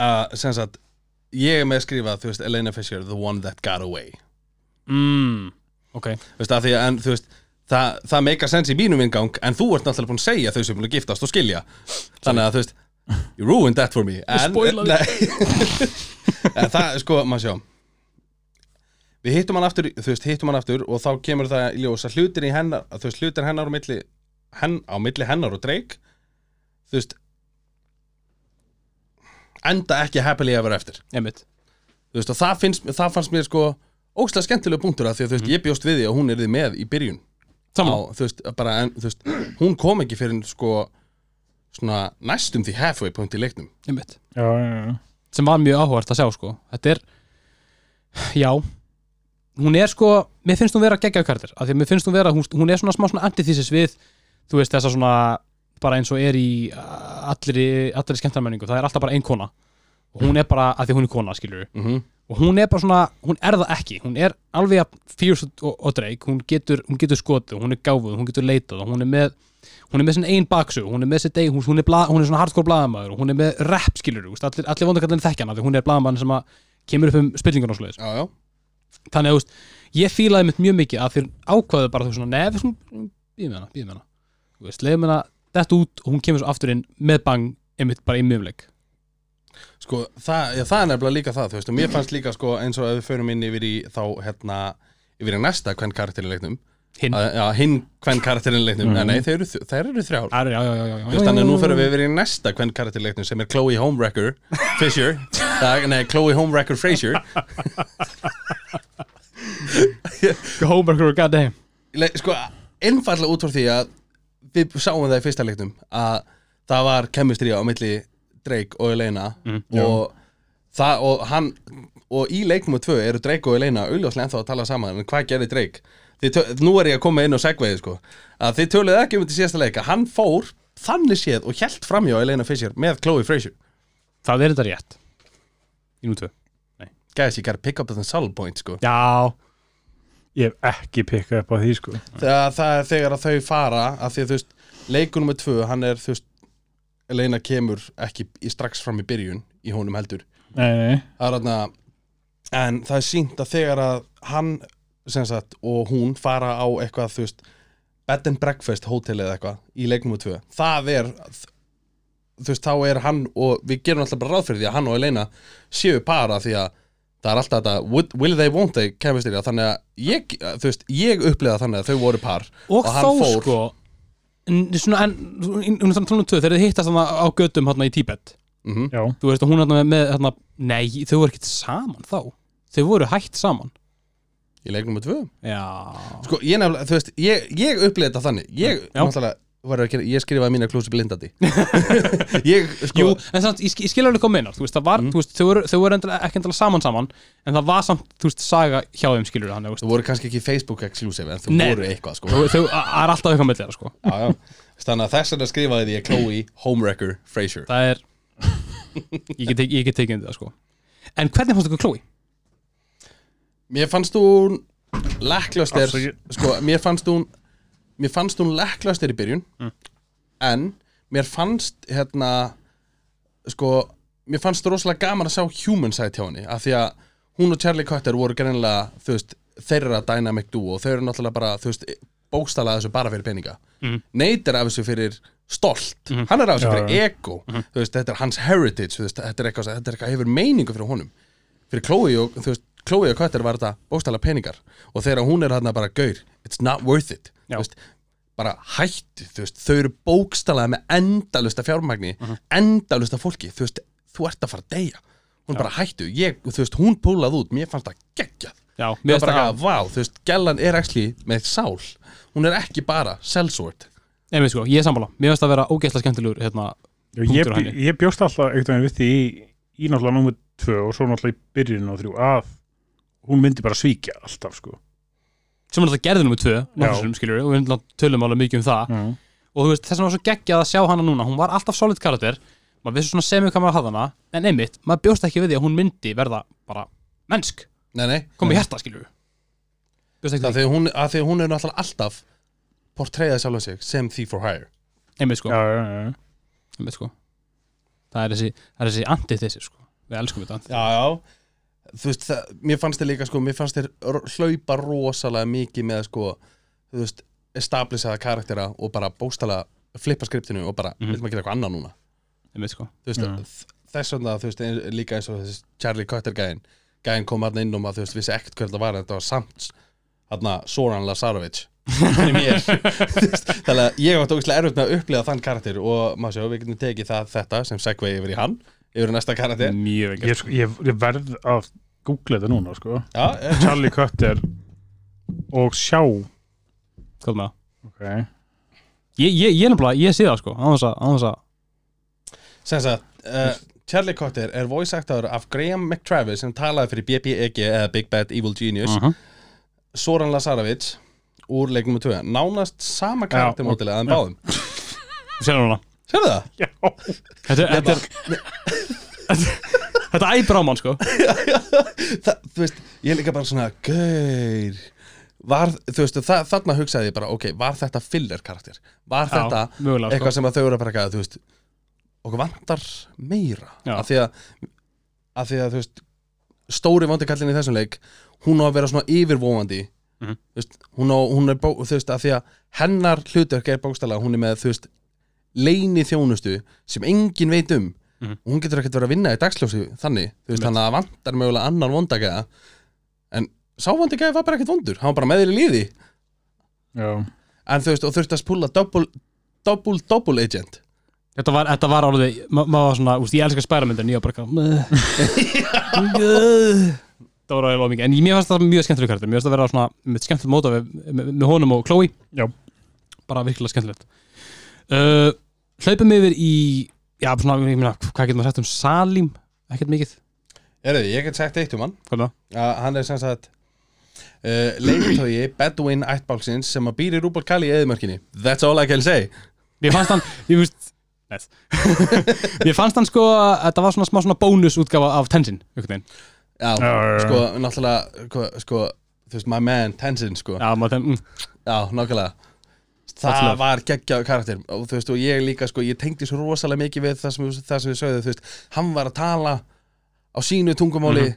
að, sem sagt ég er með að skrifa, þú veist, Elena Fisher the one that got away. Mm, ok. þú veist, að því að, en, þú veist það, það meika sens í mínum ingang en þú ert náttúrulega búin að segja þau sem búin að giftast og skilja. Þannig að þú veist you ruined that for me. En, spoilaði. nei, en það, sko, maður sjá. Við hittum hann aftur þú veist, hittum hann aftur og þá kemur það í ljós að hlutin í hennar, þú veist, hlutin hennar á milli, henn, á milli hennar og Drake þú veist enda ekki happily ever eftir Einmitt. þú veist, og það, finnst, það fannst mér sko ógstlega skemmtilega punktur að því að þú veist, ég bjóst við því að hún er því með í byrjun Saman. á, þú veist, bara, en, þú veist, hún kom ekki fyrir sko svona næstum því halfway point í leiknum Einmitt. Já, já, já sem var mjög áhugart að sjá sko þetta er, já hún er sko, mér finnst hún vera geggjaðu karakter af því að mér finnst hún vera, hún, hún er svona smá svona antithesis við, þú veist þessa svona bara eins og er í uh, allri, allri skemmtarmenningu, það er alltaf bara ein kona og hún er bara, að því hún er kona skilur mm -hmm. og hún er bara svona, hún er það ekki hún er alveg fierce og, og dreik hún getur, hún getur skotið, hún er gáfuð hún getur leitað og hún er með hún er með sinna ein baksu, hún er með sitt ein hún, hún, er, bla, hún er svona hardcore blaðamæður og hún er með rap skilur, þú veist, allir, allir vondakallinni þekkja hana því hún er blaðamæður sem að kemur upp um spillingun og já, þannig að þú veist, ég fílaði mitt mjög mikið að þeir ákvaðu bara þú svona, nefn svona, býðum hana, veist, leiðum hana þetta út og hún kemur svo aftur inn með bang einmitt bara í miðumleik sko, það, já, það er nefnilega líka það, þú veist, og mér fannst líka sko eins og ef við förum inn yfir í þá hérna, yfir í næsta hvern karakter í leiknum. Hinn, að, hinn hvern karakter í leiknum, Mhm. mm. nei, þeir eru, þær eru þrjár. Ari, já, já, Þú veist, þannig að nú fyrir við yfir í næsta hvern karakter í leiknum sem er Chloe Homewrecker Fisher, nei, Chloe Homewrecker Frazier Homeworker og goddamn. Le- sko, einfallega út frá því að við sáum það í fyrsta leiknum að það var chemistry á milli Drake og Elena Mhm. og það og hann og í leiknum og tvö eru Drake og Elena auðljóslega ennþá að tala saman en hvað gerði Drake? Þið nú er ég að koma inn og segveiði sko. Að þið töluðu ekki um þetta síðasta leika hann fór þannig séð og hjælt framjá Elena Fisher með Chloe Frazier. Það er þetta rétt. Í nú tvö. Guys you gotta pick up the solid point sko. Já, Ég hef ekki pikkað upp á því sko. Þegar það þegar að þau fara að því að þú veist leikunum með tvö hann er þú veist Elena kemur ekki í, strax fram í byrjun í honum heldur. Nei, nei, það er þarna en það er sínt að þegar að hann sagt og hún fara á eitthvað þú veist bed and breakfast hótel eða eitthvað í leiknum með tvö það er þú veist þá er hann og við gerum alltaf bara ráð fyrir því að hann og Elena séu para því að það er alltaf þetta will they won't they chemistry þannig að ég, þú veist, ég upplifa þannig að þau voru par og, Og hann fór. sko en, svona, en, um þannig þegar þið hittast þarna á hérna í Tíbet mm já. þú veist, og hún hérna með, með hérna, nei, þau voru ekkert saman þá. Þau voru hætt saman. Í leiknum með tvö. Já, sko, ég nefnilega, veist, ég, ég upplifa þetta þannig. Ég, náttúrulega, að gera, ég skrifaði mína klúsi blindandi ég, sko jú, en samt, ég, ég skilur alveg hvað meinar þú veist, það var, Mm. þú veist, þau voru, þau voru endilega, ekki endilega saman saman en það var samt, þú veist, saga hjá þeim skilur hann, þú veist, þú voru kannski ekki Facebook exclusive en þú Nei. voru eitthvað, sko þau, þau það er alltaf eitthvað með þeirra, sko já, já. Þannig að þess vegna skrifaði ég Chloe Homewrecker Fraser það er ég get, get tekið undir það sko en hvernig fannst ykkur Chloe? Mér fannst hún lekklaustir Afsakið. sko, mér fannst hún mér fannst hún lekklaustir í byrjun Mm. en mér fannst hérna sko, mér fannst rosalega gaman að sjá human side hjá henni af því að hún og Charlie Cutter voru greinilega þú veist, þeirra dynamic duo. Og þau eru náttúrulega bara, þú veist, bókstala þessu bara fyrir peninga. Mhm. Nate er af þessu fyrir stolt, Mhm. hann er af þessu fyrir ego. Þú veist, þetta er hans heritage þú veist, þetta er eitthvað, þetta er eitthvað hefur meiningu fyrir honum. Fyrir Chloe og, þú veist, Chloe og Cutter var þetta bókstala peningar. Og þegar hún er hann bara gaur, it's not worth it veist, bara hættu, þú veist, þau eru bókstalaði með endalusta fjármagni endalusta fólki, þú veist, þú ert að fara að deyja. Hún bara hættu, ég, þú veist, hún púlað út, mér fannst það geggjað. Já, mér bara finnst að, vá, þú veist, gellan er actually með sál, hún er ekki bara sellsword, Einmitt sko, ég er sammála. Mér finnst það að vera ógeðslega skemmtilegur hérna, Já, ég, henni. ég bjóst alltaf einhvern veginn við því í, í náttúrulega númer tvö og svo náttúrulega í byrjun og þrjú að hún myndi bara svíkja alltaf sko sem er alltaf gerði nummer tvö nokkrum skiljur og við náttúrulega tölum alveg mikið um það. Mm. og þú veist, þess vegna var svo geggjað að sjá hana núna. Hún var alltaf solid karakter. Maður vissi svona semið hvað maður hafði hana. En einmitt, maður bjóst ekki við því að hún myndi verða bara mennsk, nei, nei. Komið hjarta skiljur það því, því. hún, að því hún er náttúrulega alltaf portreyðað sjálf sig sem thief for hire. Einmitt sko, já, já, já. einmitt sko. Það er þessi, er þessi antithesi sko. Við elskum þetta já, já þú veist, það, mér fannst þér líka sko, mér fannst þér hlaupa rosalega mikið með sko, þú veist establishaða karaktera og bara bóstala flippa skriptinu og bara, mm. -hmm. maður gera eitthvað annað núna einmitt sko, þú veist, Já. þ- þess vegna, þú veist, ein- líka eins og þessi Charlie Cutter gæinn gæinn kom hann inn og maður, þú veist, vissi ekkert hver þetta var þetta var samt, hann Soran Lazarovic er þannig að ég átti ógæslega erfitt með að upplifa þann karakter og maður sjá, við getum tekið það, þetta sem segvei yfir í hann, yfir næsta karakter. Mjög vel Ég, sko, ég, ég verð að googla þetta núna sko. Já, eh, Charlie Cutter og sjá hvað með það. Okay. ég, ég, ég nefnilega, ég sé það sko á þess að, á þess að sem sagt uh, Charlie Cutter er voice actor af Graham McTravis sem talaði fyrir BBEG eða Big Bad Evil Genius. Uh -huh. Soran Lazarovic úr leiknum 2 nánast sama karaktermódili að þeim já. báðum. Sér núna Sérðu það? Já, þetta, er- þetta er þetta á mann sko Þa, þú veist, ég er líka bara svona Gaur var, Þú veist, þa þarna hugsaði ég bara Ok, var þetta filler karakter? Var þetta Já, mögulega eitthvað sko. sem að þau eru að bara eitthvað, Þú veist, okkur vantar meira Já. af því að af því að, þú veist stóri vandikallin í þessum leik hún á að vera svona yfirvóandi Mhm. þú veist, hún, á, hún er bó, þú veist, af því að hennar hlutverk er bókstælega, hún er með, þú veist leini þjónustu sem enginn veit um. Mhm. og hún getur ekkert verið að vinna í dagsljósi þannig, þú veist, þannig að það vantar mögulega annan vondagæða. En sá vondagæði var bara ekkert vondur, hann var bara með þér í líði já, en þú veist, og þurfti að spúla double, double, double agent. Þetta var, þetta var alveg, ma- maður var svona, úst, ég elskar spæramyndin, ég var bara Það var alveg mikið, en mér fannst það mjög skemmtileg karakter, mér fannst það vera svona með skemmtilegt móta með, með, með honum og Chloe. Já. Bara virkilega skemmtilegt uh, Hlaupum yfir í, já, svona, ég meina, hvað getur maður sagt um Salim, ekkert mikið. Erðu, ég get sagt eitt um hann. Er það? að hann er sem sagt uh, leiðtói Bedouin ættbálksins sem að býr í Rúbal Kali í eðimörkinni That's all I can say. Mér fannst hann, ég veist Nei. Mér fannst hann sko að þetta var svona smá svona bónusútgáfa af Tenzin, einhvern veginn. Já, sko, náttúrulega sko, sko, þú veist, my man, Tenzin sko. Já, mm, Já, nákvæmlega Það love. var geggjað karakter. Og þú veist, og ég líka, sko, ég tengdi svo rosalega mikið við það sem, það sem við sögðu, þú veist. Hann var að tala á sínu tungumáli Mhm.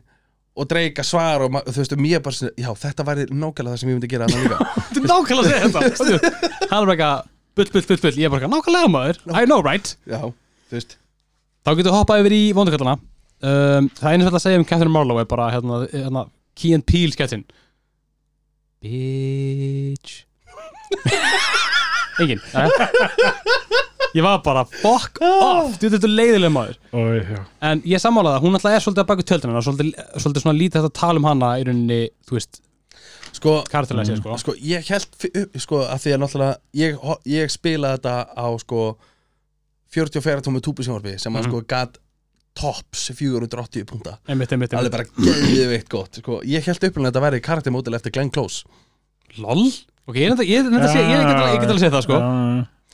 og dreika svar og þú veist, og mér bara, svona, já, þetta væri nákvæmlega það sem ég myndi gera þannig líka. Þetta er nákvæmlega að segja þetta Hann er bara eitthvað bull, bull, bull, bull. Ég er bara eitthvað nákvæmlega maður. I know right? Já, þú veist. Þá getur við hoppað yfir í vondukallana. Um, Það einu sem ég ætla að segja um Catherine Marlowe er bara hérna, hérna Key and Peele sketsin Bitch Engin. Ég var bara fuck off. Þú þetta er leiðilega maður. Og já. En ég sammála það, hún alltaf er svolítið að baka tjöldina og svolítið, svolítið svona lítið hægt að tala um hana í rauninni, þú veist, Sko, karakterlega sér sko. sko, ég held fi- upp, sko, að því að náttúrulega ég, ho- ég spilaði þetta á sko 44 tómi túbusjónvarpi sem að Mhm. sko gat tops 480 punta. Einmitt, einmitt, alveg einmitt. bara geðveikt gott sko, ég held upplega að þetta væri karaktermódel eftir Glenn Close. LOL? Ok, ég er er er get alveg að segja það sko.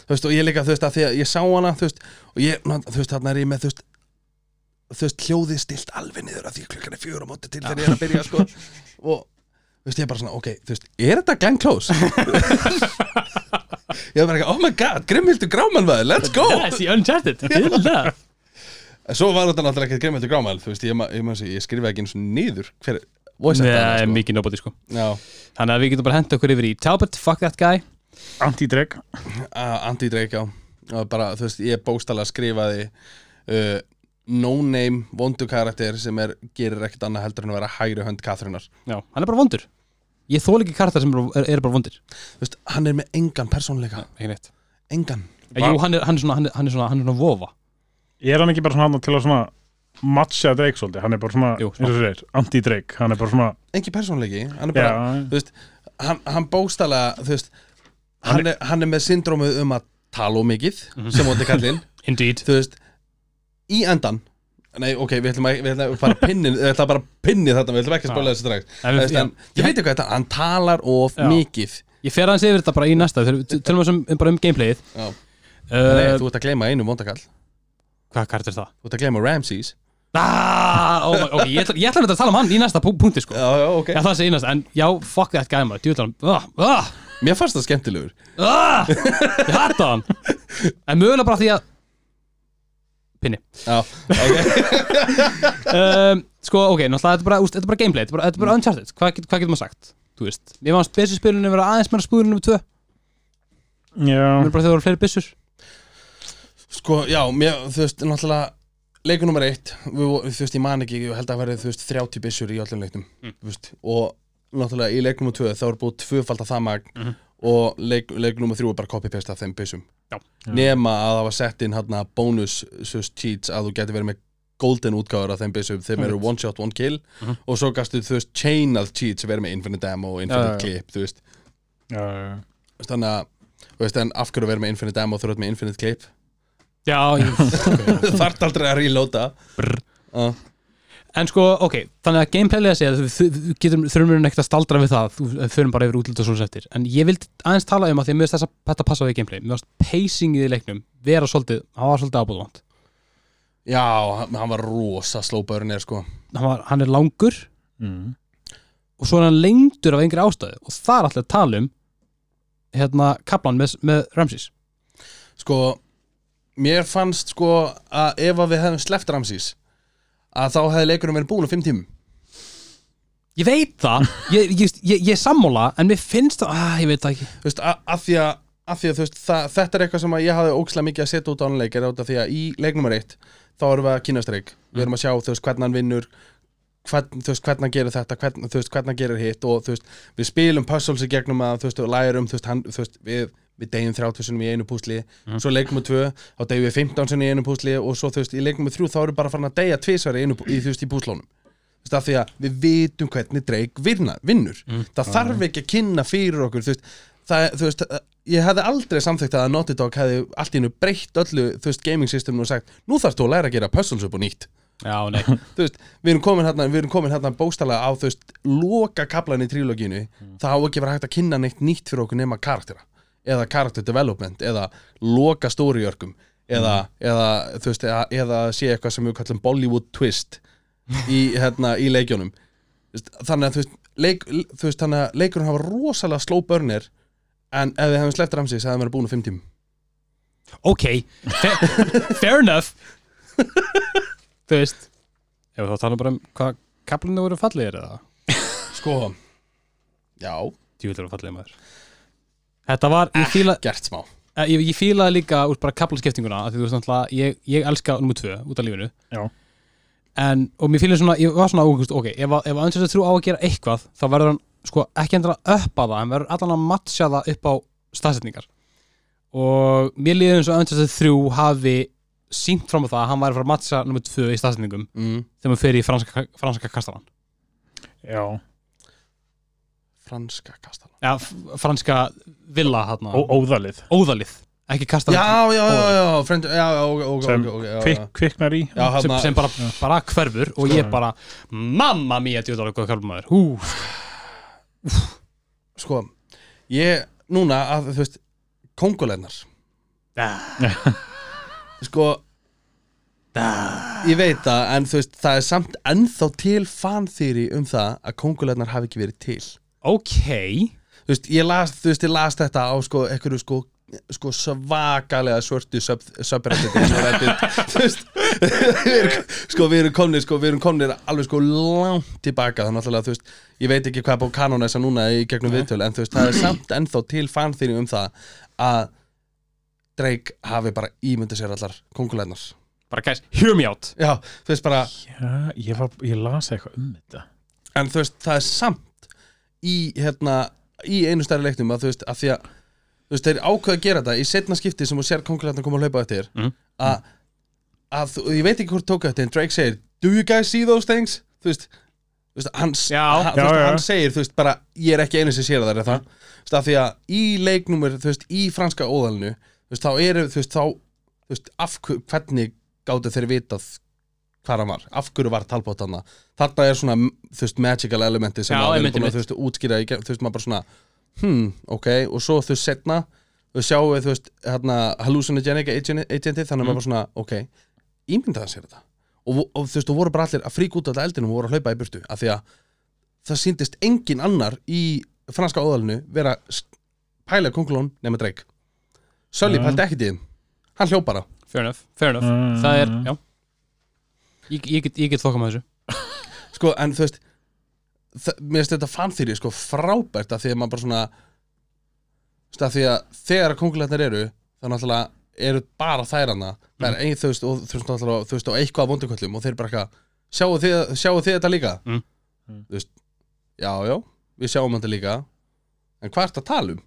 Þú veist, og ég líka, þú veist, að því að ég sá hana þú veist, og ég, þú veist, þarna er ég með þú veist, þú veist, hljóðið stilt alveg niður að því klukkan er fjögur á móti til þegar ég er að byrja, sko. Og, þú veist, ég er bara svona, ok, þú veist, er þetta Glenn Close? ég er bara ekki, oh my god, Grimhildur Grámanvæður, let's go! Yes, í Uncharted, feel that Svo var þetta náttúrulega ekki Grimhildur Grámanvæður, þú veist, ég, ég, ég, skrifaði ekki eins og niður hver, voice actor Nei, hana, mikið nobody sko. Sko. Já, Þannig að við getum bara henda okkur yfir í Talbot, fuck that guy. Anti-dreg uh, Andy Drake, já. Og bara, þú veist, ég bóstala skrifaði uh, no-name vondu karakter sem er, gerir ekkert annað heldur en að vera hægri hönd Kathrinar Já, hann er bara vondur. Ég þól ekki karakter sem eru er bara vondir. Þú veist, hann er með engan persónleika Ekki neitt. Engan. Jú, hann er, hann er svona, hann er, hann er svona, hann er svona vofa. Er hann ekki bara svona hann til að svona matcha Drake svolítið, hann er bara svona, og þú segir, anti-Drake, hann er bara svona engin persónleiki, hann er bara já, þú veist, hann, hann bóstala þú veist, hann er, hann er með syndrómu um að tala of mikið sem móti kallinn. Indeed. Þú veist, í endan Nei, ok, við ætlum að, við ætlum að bara pinni við ætlum bara að pinni þetta, við ætlum ekki að spóla þessu strax. En Þú veist, en, Ég veit ekki hvað þetta, hann talar of Já. mikið. Ég fer aðeins yfir þetta bara í næsta þegar við tölum við sem, bara um gameplayið. Já. uh, Nei, þú ert að gleyma einu vondakall. Þú Hvað karakter er það? ert að gleyma Ramses Ah, oh my, ok, ég ætla, ég ætla að tala um hann í næsta punkti sko. Já, já, ok. Já, það sé í næsta, en já, fuck that guy maður Djúðlan, ah, ah, Mér fannst það skemmtilegur. Ah Ég hætta hann. En mögulega bara því að Pinni. Já, ok. Um, Sko, ok, náttúrulega, þetta er bara, úst, þetta er bara gameplay Þetta er bara, þetta er bara uncharted, hvað, get, hvað getur maður sagt? Þú veist, mér fannst byssuspilunum vera aðeins meira spúðurinn um tvö. Já, Mér bara þegar það voru fleiri byssur. Sko, já, mér, þú veist, náttúrulega Leikur nummer eitt, við, þú veist, ég man ekki Ég held að verið, þú veist, 30 byssur í öllum leiknum Mm. Þú veist, og náttúrulega í leik nummer tvö þá er búið tvöfald að það magn Mhm. og leik, leik nummer þrjú er bara copy-paste af þeim byssum Já. nema að það var sett inn hérna bónus sus, cheats að þú getur verið með golden útgáður af þeim byssum þeim eru one shot, one kill Mhm. og svo gastu, þú veist, chainað cheats verið með infinite ammo og infinite já. clip þú veist. Þú veist, þannig að þú veist, en af hverju verið með infinite ammo þú veist með infinite clip Já, ég, okay. þarf aldrei að reloada. Brr. uh, En sko, ok, þannig að gameplaylega segja þú, getur, þurfum við ekkert að staldra við það þú förum bara yfir útlita svona eftir en ég vildi aðeins tala um að því að mér finnst þess að þetta passa við gameplay, mér finnst pacingið í leiknum vera svolítið, hann var svolítið ábúðvand já, hann, var rosa slow burner sko. Hann, var, hann er langur. Mm. og svo er hann lengdur af yngri ástæðu. Og það er alltaf að tala um hérna kaplan með, með Ramses. Sko, mér fannst sko að ef að við hefum sleppt Ramsís að þá hefði leikurinn verið búin á fimm tímum. Ég veit það, ég, ég, ég, ég sammála en mér finnst það, að, ég veit það ekki. Þú veist, að, að því að, að, því veist, það, þetta er eitthvað sem ég hafði ókslega mikið að setja út á hann leik er út af því að í leik nummer eitt þá erum við að kynast reik, við erum að sjá þú veist, hvernig hann vinnur hvern, þú veist, hvernig hann gerir þetta hvern, þú veist, hvernig hann gerir hitt og þú veist, við spilum puzzles í gegnum að þú veist, og lærum, þú veist, hann, þú veist við, við degjum 30 sinum í einu púsli svo leikum við tvö, þá degjum við 15 sinum í einu púsli og svo þú veist, í leikum við þrjú þá erum við bara farin að degja tvisvar í í, í púslónum Þú veist, af því að við vitum hvernig vinna, vinnur. Það þarf ekki að kynna fyrir okkur þú veist, það, þú veist, ég hefði aldrei samþykkt að Naughty Dog hefði allt í hennu breytt öllu, þú veist, gaming systeminu og sagt nú þarfst þú að læra að gera puzzles upp og nýtt. Já, þú veist, við erum komin hérna við erum komin hérna bóstalega á, þú veist, loka kaplan í trílogínu, það á ekki verið hægt að kynna neitt nýtt fyrir okkur nema karaktera eða character development, eða loka storyörkum, eða, eða þú veist, eða, eða sé eitthvað sem við kallum Bollywood twist í, hérna, í leikjónum Þú veist, þannig að þú veist, leik, þú veist þannig að leikurinn hafa rosalega slow burner en ef við hefum sleppt Ramsey það hefði verið búin á fimm tím ok fair, fair enough. Þú veist. Ef þá tala bara um hvað kaplinu voru fallegir eða? Sko, já, Djúvill voru fallegir maður Þetta var, ég fíla gert smá Eh, ég, ég fílaði líka úr bara kaplaskiptinguna því þú veist náttúrulega, ég, ég elska nummer tvö út af lífinu Já. en, og mér fílaði svona, ég var svona ógust ok, ef, að- ef að Uncharted 3 á að gera eitthvað þá verður hann, sko, ekki endur að uppa það hann verður allan að matcha það upp á staðsetningar og mér líður eins og Uncharted 3 hafi sínt fram á það að hann væri að fara að matcha nummer tvö í staðsetningum mm. þegar maður fer í franska, franska kastalan já. Franska kastala já, franska villa Ó, óðalið. Óðalið, ekki kastalan. Já, já, já, já, friend, já, já, ok, ok, sem ok, ok, já, kvik, já. kviknar í. Já, sem, hana, sem bara, bara hverfur og ég bara, mamma mía djúðar hvað kallum maður, hú. Sko ég, núna að þú veist kongulegnar sko ég veit það, en þú veist það er samt ennþá til fanþýri um það að kongulegnar hafi ekki verið til Ok. Þú veist, ég las, þú veist, ég las þetta á sko, einhverju sko, sko svakalega svörtu sub, subredditi þú veist sko, við erum komnir sko, við erum komnir alveg sko langt tilbaka þannig að þú veist, ég veit ekki hvað búið kanonessa núna í gegnum viðtölu, en þú veist, það er samt ennþá til fanþýri um það að Drake hafi bara ímyndið sér allar kongulegnar Bara guys, hear me out. Já, þú veist bara, Já, ég, var, ég las eitthvað um þetta. En þú veist, það er samt í, hérna, í einu stærri leiknum að þú veist, að því að þú veist, þeir ákveða að gera þetta í setna skipti sem þú sér konkulentan koma að hlaupa eftir Mhm. að, að ég veit ekki hvort tók eftir en Drake segir, do you guys see those things þú veist, þú veist hann, Já. hann, Já, veist, hann segir, þú veist, bara ég er ekki einu sem sér það er það, þú veist, að því að í leiknumur, þú veist, í franska óðalinu þú veist, þá eru, þú veist, þá þú veist, af hver- hvernig gáttu þeir vitað hvað hann var, af hverju var talbótt hann þarna er svona, þú veist, magical elementi sem að við erum búin að, þú veist, útskýra þú veist, maður bara svona hmm, ok, og svo þú veist, setna þú sjáum við, þú veist, hérna hallucinogenic agenti, þannig að maður bara svona ok, ímyndaði hann sér þetta. Og, og þú veist, þú voru bara allir að frík út alltaf eldinum og voru að hlaupa í burtu, af því að það síndist engin annar í franska óðalinu vera pæla kongulón nema Drake. Sölli Já. pældi ekkert í þeim. Hann hljóp bara. Fair enough, fair enough. Mm. Það er, já Ég, ég get, get þokkað með þessu. Sko, en þú veist mér finnst þetta fanþýri sko frábært af því að maður bara svona þú veist, af því að þegar að kongulegnar eru þá náttúrulega eru bara þær hana. Það er ein, þú veist, og þú veist, náttúrulega, þú veist, og eitthvað af vonduköllum og þeir bara eitthvað sjáu þið, sjáu þið þetta líka? Mm. þú veist, já, já við sjáum þetta líka. En hvað ertu að tala um?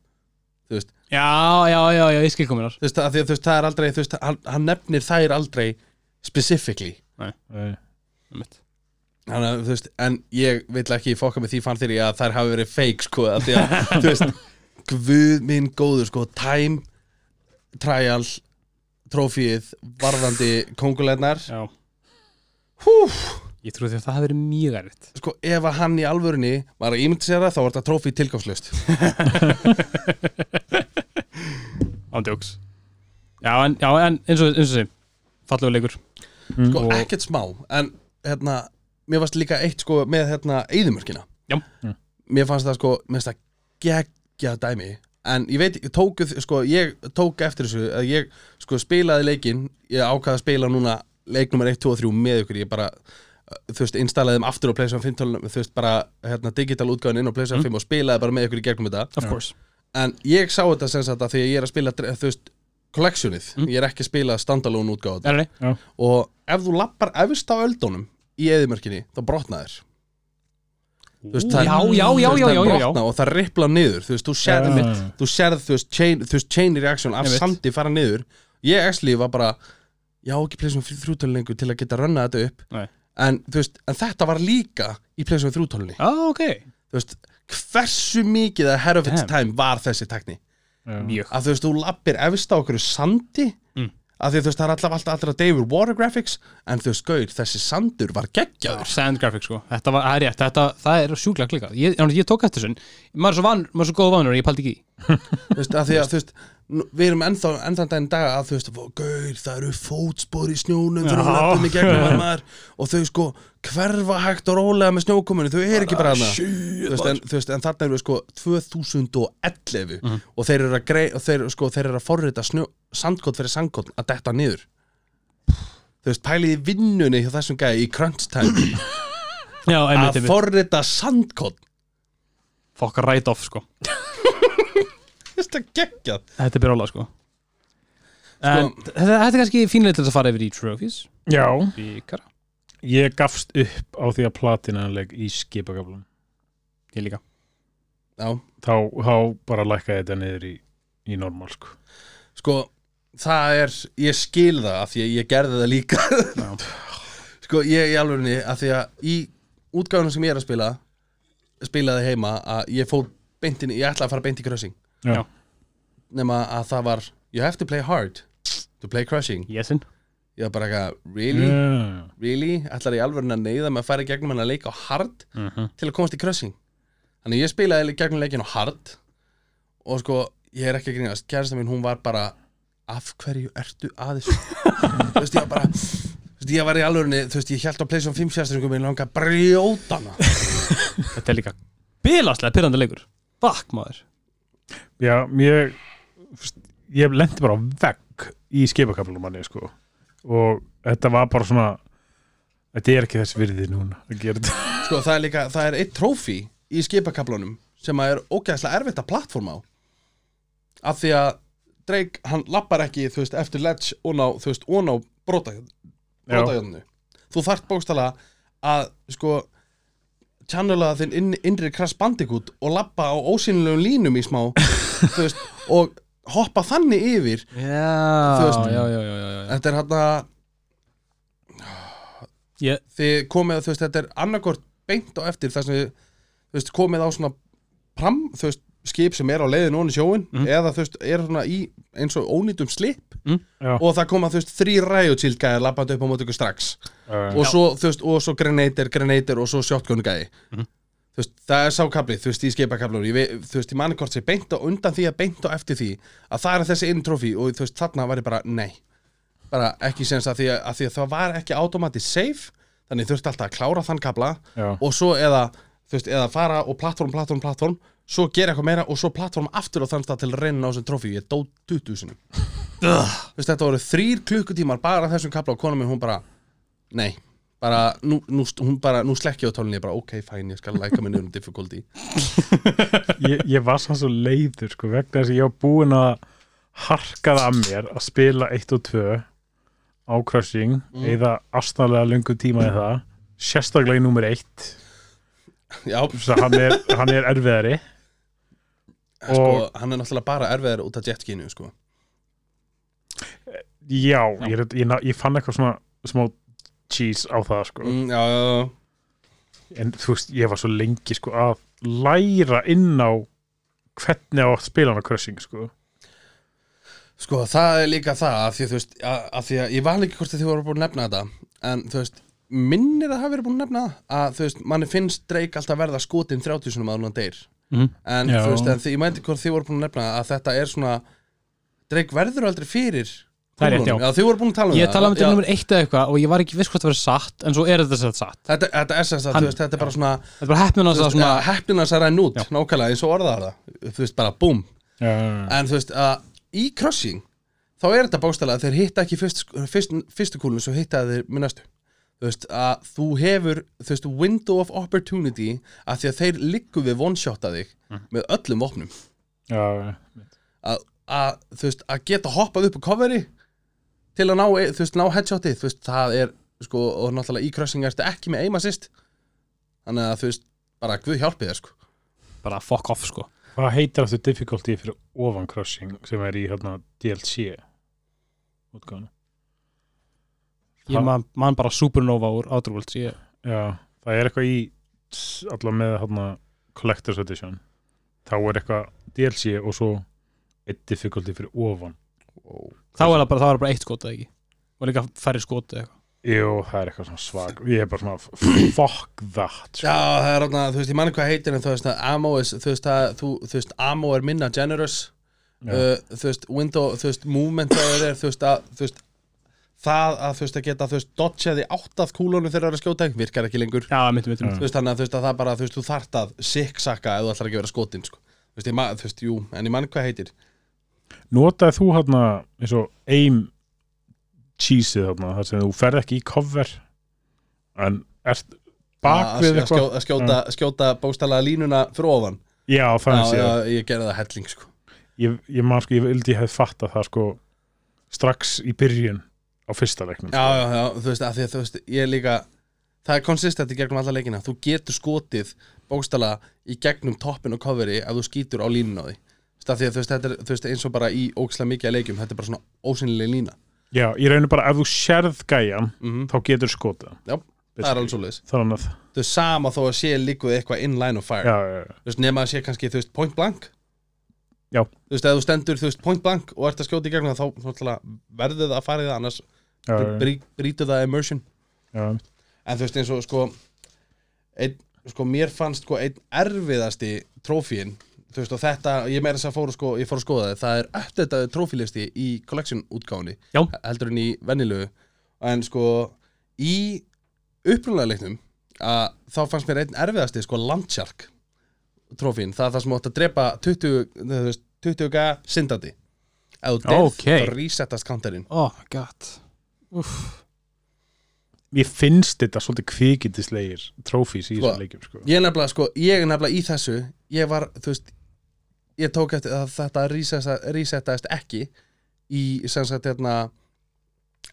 Þú veist, Já, já, já, já, ég skil kominar þú veist, af því að þú veist, það er aldrei þú veist, hann, hann nefnir þær aldrei specifically. Þannig að, þú veist, en ég vil ekki fokka með því fann þeirri að þær hafi verið fake, sko, að því að, þú veist, guð minn góður, sko, time, trial, trófíið, varðandi kongulegnar, Já. Hú, Ég trúi því að það hafi verið mjög erfitt. Sko, ef að hann í alvörunni var að ímynda sér það, þá var þetta trófíð tilgáfslust. Ándjóks Já, en, já, en eins og, eins og sé Leikur Sko, Og- ekkert smá, en, hérna, mér fannst líka eitt, sko, með, hérna, eyðumörkina. Já. Mm. Mér fannst það, sko, mér fannst það geggja dæmi, en ég veit, ég tók, sko, ég tók eftir þessu, að ég, sko, spilaði leikinn, ég ákvaði að spila núna leik nummer 1, 2 og 3 með ykkur, ég bara, þú veist, installaði þeim aftur á PlayStation 5 tölunum, þú veist, bara, hérna, digital útgáðin inn á PlayStation 5 og spilaði bara með ykkur í gegnum þetta. Of Já. course En ég sá þetta sem sagt að því að ég er að spila, þú veist, collectionið, ég er ekki að spila standalone útgáð Er og ef þú lappar efst á öldunum í eðimörkinni, þá brotna þér. Þú veist, það- Já, já, já, já, já, já, já. brotna og það ripla niður. Þú veist, þú sérð Já. mitt, þú sérð þú veist, chain, chain reaction af sandi fara niður. Ég actually var bara ég á ekki pleysum þrjútölu lengur til að geta rönna þetta upp. En, veist, en þetta var líka í pleysum þrjútölunni Já, ok. Þú veist, hversu mikið of its Damn. time var þessi tekni Mjög. Að þú veist, þú lappir efst á okkur sandi. Mm. að því þú veist, það er alltaf alltaf alltaf David Water Graphics en þú veist, gaur, þessi sandur var geggjaður. Sand graphics sko. Þetta var, rétt Þetta, það er sjúklega klika Ég, ég, tók eftir þessu. Maður er svo van, maður er svo góð vanur Ég paldi ekki. Þú veist, að því að, þú veist, við erum ennþá ennþá daginn dag að, þú veist, "Vó, gaur, það eru fótspor í snjónum að gegnum og þau sko hverfa hægt og rólega með snjókominu, þau eru ekki bara þú veist, en, en þarna eru við sko 2011 Mhm. og þeir eru að grei, þeir, sko, þeir eru að forrita snjó, sandkott fyrir sandkott að detta niður. Þú veist, pælið í vinnunni hjá þessum gæði í crunch time. Já, einmitt, að forrita sandkott Fokk right off sko þetta er geggjað. Þetta er byrjálega sko. En þetta, þetta er kannski fínlega til að fara yfir í trophies. Já, Bíkara. Ég gafst upp á því að platinanleik í skipagaflum Ég líka. Já, þá, þá bara lækkaði þetta niður í, í normal sko. Sko, það er, ég skil það af því að ég gerði það líka. Sko, ég í alvegni af því að í útgáðunum sem ég er að spila spilaði heima að ég fór beintin, ég ætla að fara beint í crushing Já. Nema að það var you have to play hard to play crushing Yesin ég var bara eitthvað, really? Já. Really? Ætlar ég alveg að neyða með að fara í gegnum hann að leika á hard Mhm. til að komast í crushing Þannig ég spilaði í gegnum leikin á hard og sko, ég er ekki að grínast kærasta mín, hún var bara af hverju ertu að þessu þú veist, ég var bara þú veist, ég var í alvörinni, þú veist, ég held á Playstation 5 fjastringum ég langa að brjóta hana Þetta er líka bilaslega pyrrandi leikur Fuck maður Já, mér ég lendi bara vegg í skipakaflunum manni sko. Og þetta var bara svona þetta er ekki þess virði núna að gera þetta. Sko, það er líka, það er eitt trófi í skipakablunum sem að er ógæðslega erfitt að plattforma á. Af því að Drake, hann lappar ekki, þú veist, eftir ledge og ná, þú veist, og ná brota brotajöðnu þú þarft bókstala að, sko channela þinn inn, innri Crash Bandicoot og lappa á ósynlegum línum í smá veist, og hoppa þannig yfir Já, veist- já, já, já, já, já. þetta er hann að Ég, þið komið, þú veist, þetta er annarkort beint á eftir þess að komið á svona pram, þú veist, skip sem er á leiðin onni sjóin, Mhm. eða þú veist, er svona í eins og ónýtum slip Já. og það koma, þú veist, þrý ræjutildgæðir lappandi upp á móti ykkur strax. Uh, og svo, þú veist, og svo grenator, grenator og svo shotgun gæði Mhm. þú veist, það er sákablið, þú veist, í ve- þú veist, ég manni hvort sé beint á undan því að beint á eftir því, að það er þessi intrófi og þú veist, þarna var ég bara, nei. Bara ekki sens að því að, að því að það var ekki automatic save, þannig þurfti alltaf að klára þann kabla já, og svo eða þú veist, eða fara og plattform, plattform, plattform svo gera eitthvað meira og svo plattform aftur á þann stað til að reyna á þessum trófi, ég dó 20 sinum þú veist, þetta voru þrýr klukkutímar bara þessum kabla og kona mér, hún bara nei, bara, nú, nú, hún bara nú slekki á tólinni, ég bara, ok, fæn, ég skal læka mig niður um difficulty. Ég, ég var svo leiður sko, vegna þess að ég var búinn að harka það að mér að spila 1 og 2 á Crushing Mm. eða astanlega löngu tíma í það sérstaklega í númer 1 já, hann er, hann er erfiðari sko, hann er náttúrulega bara erfiðar út af jetskinu, sko. Já, ég, er- ég, ég fann eitthvað svona smá cheese á það sko. Mm, já, já, já. En þú veist, ég var svo lengi sko að læra inn á hvernig á að spila hann á Crushing sko. Sko, það er líka það að því að þú veist að, að því að ég var ekki hvort að þið voru búin að nefna þetta en þú veist, minnir að hafa verið búin að nefna að þú veist, manni finnst Drake alltaf verða skotin 30 sinum að hún deyr Mhm. en Já. þú veist, en þið, ég meinti hvort þið voru búin að nefna það að þetta er svona Drake verður aldrei fyrir Það er rétt, kúlunum. já. þið voru búin að tala um ég það talaði um Já, til nummer eitt eða eitthvað og ég var ekki viss hvort það verið satt en svo er þetta sér satt Þetta, þetta er sem sagt, Hann- þú veist, þetta er bara svona, Þetta er bara heppnum hans þú að veist, svona ja, heppnins að ræna út, Já. nákvæmlega eins og orðaðar það, þú veist, bara búm já, en þú veist að í Crushing þá er þetta bókstælega að þeir hitta ekki fyrst, fyrst, fyrstu kúlun svo hitta þeir með næstu þú veist að þú hefur þú veist window of opportunity að því að þeir liggu við one-shotta þig með öllum vopnum. Já, að, að þú veist að geta hoppað upp á coveri til að ná, þú veist, ná headshoti þú veist það er sko og náttúrulega í Crushing ertu ekki með aim assist. Þannig að þú veist bara Guð hjálpi þér sko. Bara fuck off sko. Hvað heitir aftur difficulty fyrir ofan Crushing sem er í hérna DLC útgáðan ég man, man bara Supernova úr Outer Worlds ég, Já, það er eitthvað í allavega með hérna Collector's Edition. Þá er eitthvað DLC og svo eitt difficulty fyrir ofan. Þá er það bara, var bara eitt skot eða ekki? Og líka færri skot eða eitthvað. Jú, það er eitthvað svona svag ég er bara svona fuck that sko. Já, það er þarna, þú veist, ég manni hvað heitir en þú veist að ammo is, þú veist að þú, þú veist, ammo er minna generous. Uh, þú veist, window, þú veist, movement það er, þú veist að, þú veist það að þú veist að geta, þú veist, dodgeði áttað kúlunum þegar það er að skjóta, virkar ekki lengur. Já, myndi, myndi, myndi. þú veist, þannig að þú veist að það bara, þú veist, þú þart að siksaka ef þú ætlar ekki að vera skotin, sko. Þú veist, ég, ma- þú veist, jú, en ég manni hvað heitir. Notaði þú hérna eins og aim cheeseið þarna þar sem þú ferð ekki í cover en ert bak að, við að, eitthvað? að skjóta, skjóta bókstælega línuna fyrir ofan. Já, þannig séð. já, ég gerði það helling, sko. Ég, ég man sko, ég vildi það sko á fyrsta leiknum Já, já, já, þú veist, að því að þú veist, ég er líka það er konsistent í gegnum alla leikina. Þú getur skotið bókstala í gegnum toppin og coveri ef þú skýtur á línun á því. Þú veist, að því að þú veist, þetta er þú veist, eins og bara í ógislega mikið að leikjum þetta er bara svona ósynileg lína. Já, ég reynir bara ef þú sérð gæjan mm þá getur skotið Já, það er alveg svoleiðis. Þannig að þú veist, sama þó að sé líkuð eitthvað in line of fire. Já, já, já. þú veist, Já. þú veist, ef þú stendur, þú veist, point blank og ert að skjóta í gegnum það, þá náttúrulega verður það að fara í það annars brí, brýtur það immersion já. en þú veist eins og sko, ein, sko mér fannst sko einn erfiðasti trófíin þú veist, og þetta, ég meira þess að fór, að sko, ég fór að skoða það, það er uppdataði trófílisti í collection útgáfunni Já. heldur en í venjulegu en sko, í upprunalega leiknum að þá fannst mér einn erfiðasti, sko, Landshark trófín, það er það sem átt að drepa 20, þú veist, 20 ga syndandi. Ef þú deyð, Ok. þá resettast counterinn. Oh my god. Ég finnst þetta svolítið kvikindislegir trófís í Sko, þessum leikjum sko. ég er nefnilega, sko, ég er nefnilega í þessu. Ég var, þú veist ég tók eftir að þetta resettaðist ekki í, sem sagt, hérna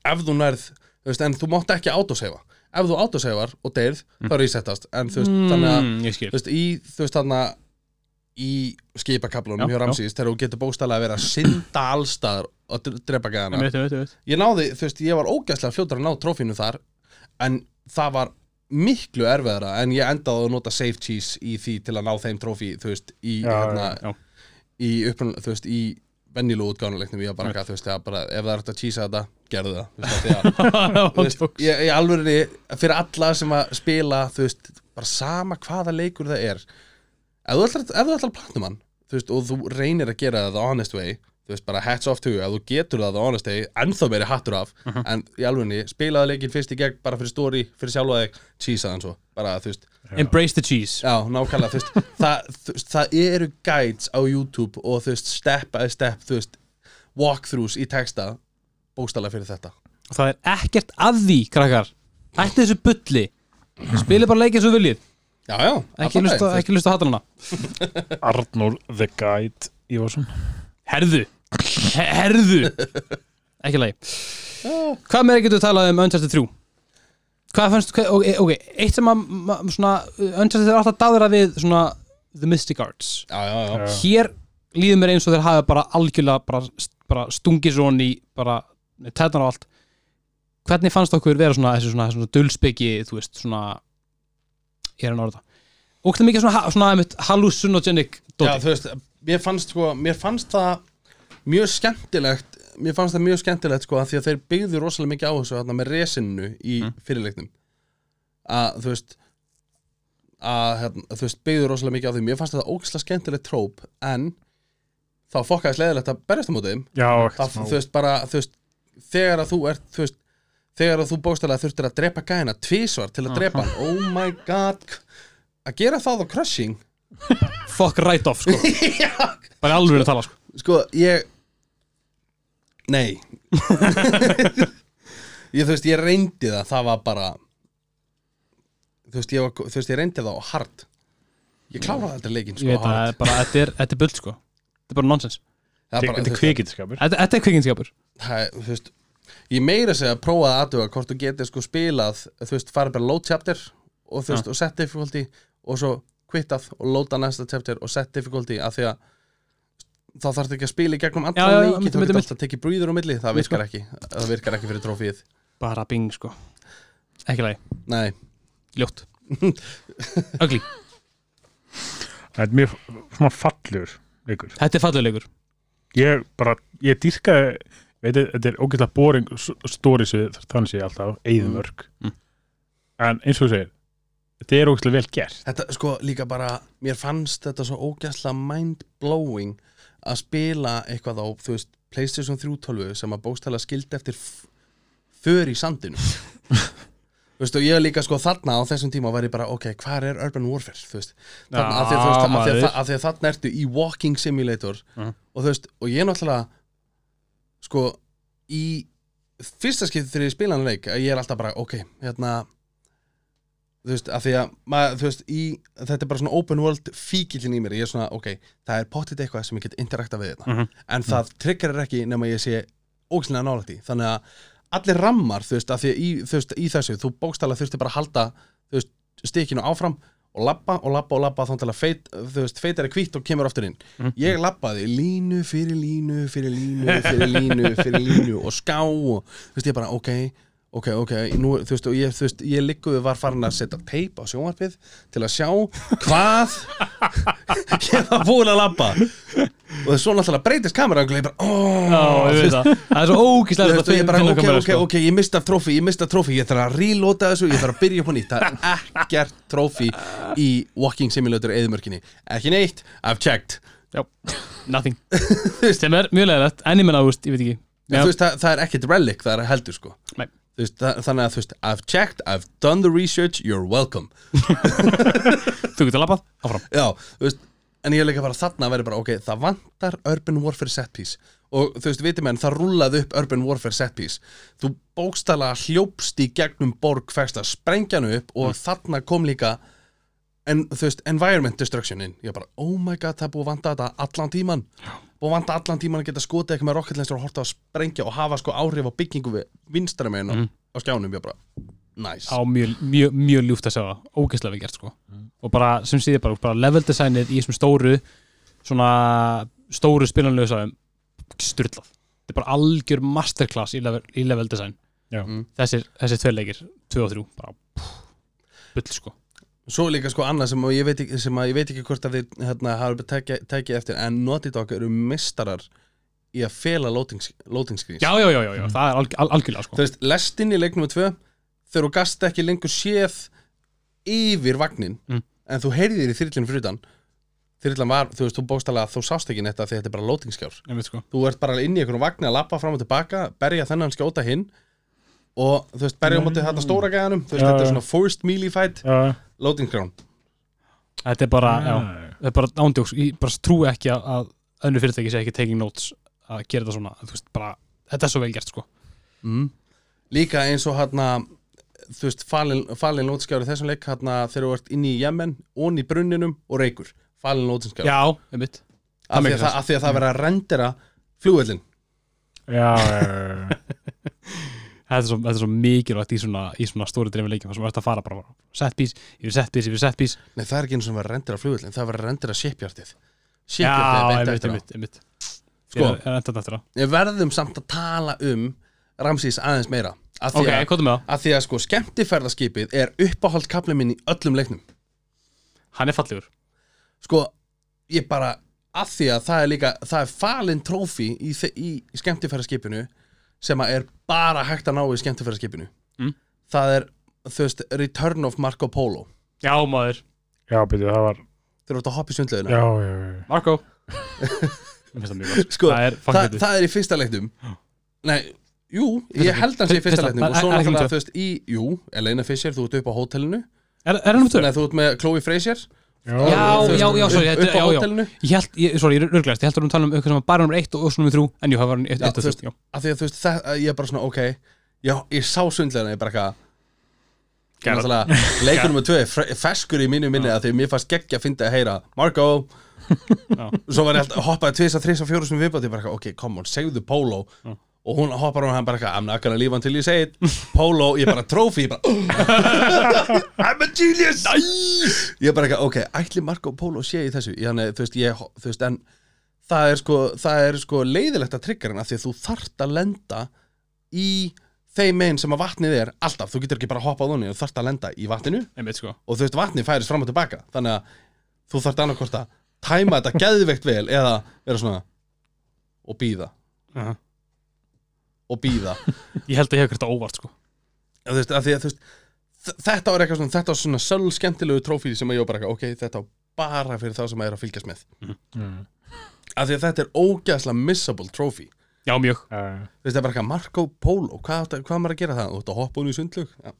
ef þú nærð, þú veist, en þú mátt ekki autoseifa, ef þú autoseifar og deyrð, þá resettast, en þú veist, þannig að mm, þú veist, í, þú veist, þarna í skipakablunum Já, hjá Ramsís þegar þú getur bókstælega að vera að synda allstaðar og dre- drepa gæðana. Ég náði, þú veist, ég var ógæslega fljótur að ná trófínu þar en það var miklu erfiðara en ég endaði að nota safe cheese í því til að ná þeim trófí, þú veist, í Já, hérna, já. í upprunn, þú veist, í vennilu útgánuleiknum, ég var bara, þú veist, það bara, ef það er hægt að cheesa þetta, gerðu það, veist, að ég, ég alveg fyrir alla sem að spila þú veist, bara sama hvaða leikur það er ef þú ætlar, ef þú ætlar að platinum hann veist, og þú reynir að gera það the honest way þú veist, bara hats off to you, ef þú getur það the honest way ennþá meiri hattur af en í alvegni, spilaði leikin fyrst í gegn bara fyrir story, fyrir sjálfa þig, cheesa hann svo bara, þú veist, Embrace the cheese. Já, nákvæmlega þú veist, það, þú veist, það eru guides á YouTube og þú veist, step by step þú veist, walkthroughs í texta bókstala fyrir þetta. Og það er ekkert að því, krakkar. Ætti þessu bulli. Spilið bara leikið svo viljið. Já, já, Ekki lusta, ekki lusta hattalana Arnór the Guide Ívarsson. Herðu. He- Herðu. Ekki lagi. Hvað með getur talað um Uncharted 3? Hvað fannst, hvað, ok, ok, eitt sem að svona, Uncharted er alltaf dáðra við svona The Mystic Arts. Já, já, já. Hér líður mér eins og þeir hafa bara algjörlega bara, bara stungið svo í bara með tætnar og allt. Hvernig fannst okkur vera svona þessi svona, svona dulspeki, þú veist, svona ég er að nára þetta Ógstu mikið svona, svona einmitt, hallucinogenic Já, dóti þú veist, mér fannst sko, mér fannst það mjög skemmtilegt mér fannst það mjög skemmtilegt sko að því að þeir byggðu rosalega mikið á þessu þarna með resinu í Mm. fyrirleiknum. Að þú veist að hérna, þú veist byggðu rosalega mikið á því. Mér fannst þetta ógæslega skemmtilegt tróp en þá fokkaðist leiðilegt að berjast á móti þeim. Já, það, ekkert þú veist bara, þú veist þegar að þú ert, þú veist þegar að þú bókstælega þurftir að drepa gæna tvísvar til að drepa hann, oh my god. Að gera það á crushing? Fuck right off, sko. Bara alveg að tala, sko. Sko, ég Nei. Ég, þú veist, ég reyndi það Það var bara Þú veist, ég, var, þú veist, ég reyndi það á hard. Ég kláraði þetta leikinn, Ég sko, veit á að hard. bara, þetta er, þetta er bull sko. Þetta er bara nonsens. Það er Þetta er veist, kvikindskapur Þetta, þetta er kvikinskapur þú veist Ég meira að segja að prófa að aðduga hvort þú getur sko spilað, þú veist, farið bara load chapter og þú veist, og set difficulty og svo quittað og loada næsta chapter og set difficulty af því að þá þarf ekki að spila í gegnum leiki, mitt, þú getur alltaf tekið brýður á milli, það Mitt, virkar ekki það virkar ekki fyrir trófíð Bara bing sko. Ekki lagi, Nei, ljótt. Ugly, Það er mjög svona fallur leikur. Þetta er falluleikur Ég bara, ég dýrkaði veit, þetta er ógæslega boring stóri sem þannig sé alltaf, eigðumörk Mm. en eins og þú segir þetta er ógæslega vel gert. Þetta sko líka bara mér fannst þetta svo ógæslega mind-blowing að spila eitthvað á, þú veist, Playstation 312 sem að bókstæla skildi eftir för í sandinu Þú veist, og ég líka sko þarna á þessum tíma var ég bara, ok, hvað er Urban Warfare, þú veist þarna, Já, af því að, því að, að, því að þarna ertu í Walking Simulator Mhm. og þú veist, og ég náttúrulega sko, í fyrsta skipti þegar ég spila hann leik að ég er alltaf bara, ok, hérna þú veist, af því að þú veist, í, þetta er bara svona open world fíkillin í mér, ég er svona, ok það er pottit eitthvað sem ég get interakta við þetta Mhm. en það triggerir ekki nema ég sé ógæslega nálægt í, þannig að allir rammar, þú veist, af því að í, veist, í þessu, þú bókstala þurfti bara að halda veist, stikinu áfram og labba og labba og labba þá til að feit, þú veist, feit er kvítt og kemur aftur inn. Ég labbaði línu fyrir línu fyrir línu fyrir línu fyrir línu og ská og þú veist, ég bara, ok ok, ok, nú, þú veist, og ég, þú veist, ég ligguði var farin að setja teip á sjónvarpið til að sjá hvað ég var búin að labba og svo náttúrulega breytist kamera og ég bara, óóóó það. Er svo ógíslega ég bara, ok, ok, sko. ok, ég mista trófi, ég mista trófi Ég þarf að reloada þessu, ég þarf að byrja upp á nýtt. Það er ekkert trófi í Walking Simulator eðumörkinni Ekki neitt, I've checked. Já, nothing. Sem er mjög leðilegt, en ég menna, veist, ég veit ekki. Veist, það, það er ekkert relic, það er heldur sko. Nei. Veist, Þannig að þú veist, I've checked, I've done the research, you're welcome. Þú getur labbað, áfram. Já, þú veist, en ég er líka bara þarna að vera bara, ok, það vantar Urban Warfare set piece. Og þú veist, viti menn, það rúlaði upp Urban Warfare set piece. Þú bókstala hljópst í gegnum borg fæst að sprengja hann upp og þarna kom líka en þú veist, environment destructionin ég bara, oh my god, það er búið að vanta þetta allan tíman búið að vanta allan tíman að geta skotið eitthvað með rocket launcher og horta að sprengja og hafa sko áhrif á byggingu við vinstara megin Mhm. á skjánum, ég bara, nice. Á mjög, mjög, mjög ljúft að það ógeðslega við gert sko. Og bara sem ég bara, bara level designið í þessum stóru svona stóru spilanlegu sagðum styrlað, þetta er bara algjör masterclass í level, í level design. Já. Mm. þessir, þessir tveir leikir, 2 og 3 bara bull sko. Svo líka sko annað sem að ég veit ekki, sem að ég veit ekki hvort að þið hérna, hafa tekið teki eftir en Naughty Dog eru mistarar í að fela loading, loading screens. Já, já, já, já, já það er alg, al, algjörlega sko. Þú veist, lestin í leiknum við tvö þegar þú gast ekki lengur séð yfir vagnin Mm. en þú heyrðir í þyrlinu fyrir utan þyrlan var, þú veist, þú bókstala þú sást ekki netta því þetta er bara loading skjár ég veit sko þú ert bara inn í einhvern vagni að lappa fram og tilbaka berja þennan skjóta hinn og þú veist, berja á móti þetta stóra gæðanum þú veist, Já, þetta er svona forced melee fight Já, loading skjár þetta er bara, já, já. þetta er bara ándjóks ég bara trú ekki að, að önnu fyrirtæki sé ekki taking notes að gera þetta svona veist, bara, þetta er svo vel gert sko mm. líka eins og hérna þú veist, falin, falin lótskjári þessum leik hérna þegar þú ert inn í Jemen onni í brunninum og reykur. Falin lótskjári. Já, ég veit af, því að af því að það verið að rendera flugvöllin Já, já, já. Þetta er svo, þetta er svo mikilvægt í svona, í svona stóri dreifin leikjum sem verður að fara bara set piece, yfir set piece, yfir set piece. Nei það er ekki eins og verið að rendera flugvöllin það er verið að rendera shipyardið. Já, shipyardið er beint einmitt, eftir á. einmitt, einmitt. Sko. Ég við verðum samt að tala um Ramsís aðeins meira af því, Ok, að, hvað er með það? af því að sko skemmtiferðaskipið er uppáhald kaplið minn í öllum leiknum. Hann er fallegur. Sko, ég bara að því að það er líka, það er falin trófi í, í, í skemmtifæraskipinu sem að er bara hægt að ná í skemmtifæraskipinu Mm. það er, þú veist, Return of Marco Polo. Já, maður. Já, byrju, það var þeir eru átt að hoppa í sundlaugina. Já, já, já Marco. Sko, Það er það, það er í fyrsta leiknum. Nei, jú, ég held að hann sé í fyrsta leiknum og svo náttúrulega, þú veist, í, jú Elena Fischer, þú ert upp á hótelinu. Er, er hann um? Nei, þú ert með Chloe Frazier Já, já, já, sorry, upp, á hótelinu. Ég held, ég, sorry, ég er örglæst Ég held að við tala um eitthvað sem var bara nummer 1 og, svo nummer 3 En jú, það var hann 1 Já, og þú 2 veist, af því að þú veist, það, ég er bara svona, ok. Já, ég sá sundlegina, ég bara eitthvað nummer 2 er feskur í mínu minni að því mér fannst geggja að finna að heyra Marco. Já. svo var ég alltaf hoppaði tvis að þrís og fjóru sem viðbátt ég bara, ok, come on, segðu Polo. Já. Og hún hoppar og hann bara, eitthvað, I'm not gonna leave until you say it. Polo, ég bara, trophy, ég bara I'm a genius! Nice. ég bara, eitthvað, ok, ætli Marco Polo sé í þessu, ég, þú veist, ég, þú veist, en það er sko, það er sko leiðilegt að tryggja hann að því að þú þarft að lenda í þeim meginn sem að vatnið er alltaf, þú getur ekki bara hoppað onni þú þarft að lenda í vatninu. Einmitt, sko. Og þú veist vatnið færist fram og tilbaka. Þannig að þú þarft annarkvort að tæma þetta geðveikt vel eða vera svona og býða Aha. Og býða Ég held að ég hef gert það óvart, sko. Þú veist, að því að veist þetta var eitthvað svona, þetta var svona söl skemmtilegu trófí sem að ég var bara, ok, þetta var bara fyrir þá sem að er að fylgjast með. Mm. að því að þetta er ógæðslega missable trófí. Já, mjög. Já, já. þú veist, það er bara eitthvað Marco Polo hvað, áttu- hvað á maður að gera það, þú ert að hoppa hún í sundlug Já.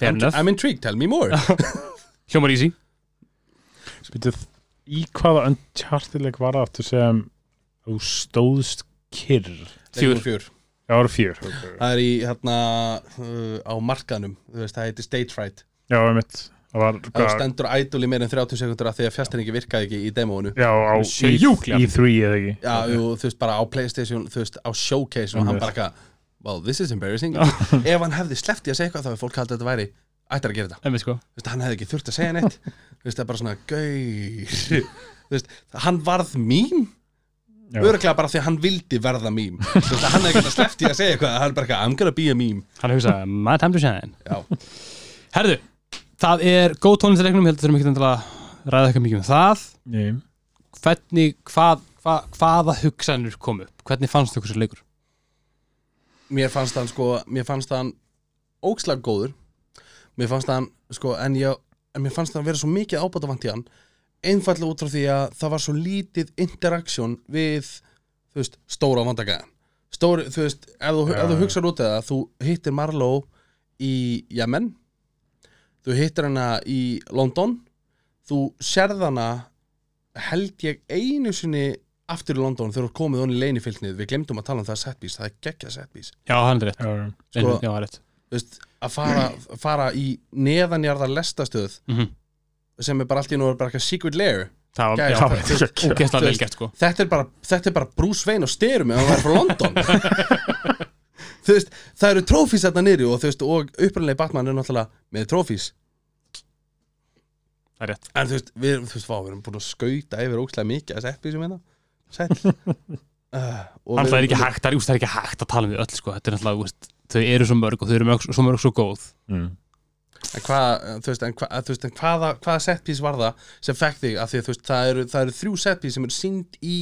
Fair I'm. I'm intrigued, tell me more. Hljómar easy. Byrju, í hvaða Uncharted-leik var það aftur sem þú stóðst kyrr Leikur fjör Já, það var fjör okay. Það er í hérna uh, á markaðnum, þú veist, það heitir Stage Fright. Já, einmitt. Það var Það stendur idle í meir en 30 sekundur af því að fjastinningi virkaði ekki í demóinu. Já, á í, Sjúklega. í 3 eða ekki? Já, jú, þú veist, bara á Playstation, þú veist, á Showcase og hann bara eitthvað, well, this is embarrassing. Ef hann hefði sleppt í að segja eitthvað þá hefði fólk haldið að þetta væri ættir að gera þetta. Einmitt, sko. Þú veist, hann hefði ekki þurft að segja neitt. Þú veist, það er bara svona, gauð Þú veist, hann varð Já. Örglega bara því að hann vildi verða Þú veist, hann hefði ekki sleppt í að segja eitthvað Hann er bara eitthvað, I'm gonna be a meme Hann my time to shine Já, Herðu, það er góð tónlistareiknum Ég held að þurfum ekki að ræða eitthvað mikið um það. Nei. hvernig, hvað, hvað, hvaða hugsanir kom upp, hvernig fannst þau þessi leikur? Mér fannst hann sko mér fannst hann ógslag góður. Mér fannst hann sko en ég en mér fannst hann vera svo mikið hann einfallega út frá því að það var svo lítið interaktsjón við þú veist, stóra vandagæðan. Stóri, þú veist, ef þú, ef þú já. hugsar út eða þú hittir Marlow í Yemen þú hittir hana í London þú sérð hana held ég einu sinni aftur í London þegar þú komið honni í leinifylgnið við glemdum að tala um það setbís, það er geggja setbís Já, hann er rétt, Já, já. Sko- já, það er rétt. veist, að fara, fara í neðanjarðar lestastöð mm sem er bara allt í nú bara eitthvað secret lair. Það var Gæði, já, það var ógeðslega vel gert sko. þetta er bara, þetta er bara Bruce Wayne og styrum ef hann væri frá London. Þú veist, það eru trófís þarna niðri og þú veist, og upprænlega Batman er náttúrulega með trófís Það er rétt. En þú veist, við, þú veist, vá, við erum búin að skauta yfir ókslega mikið að setja sem hérna. Sæll. Uh, og Þannig við- það er ekki hægt, það er, úst, það er ekki hægt að tala um við öll sko. Þetta er náttúrulega, úst, þau eru svo mörg og þau eru mörg, svo mörg svo góð. Mm. En, hvað, þú veist, en, hva, þú veist, en hvaða, hvaða setpís var það sem fekk þig? Af því að það eru, það eru þrjú setpís sem eru sínd í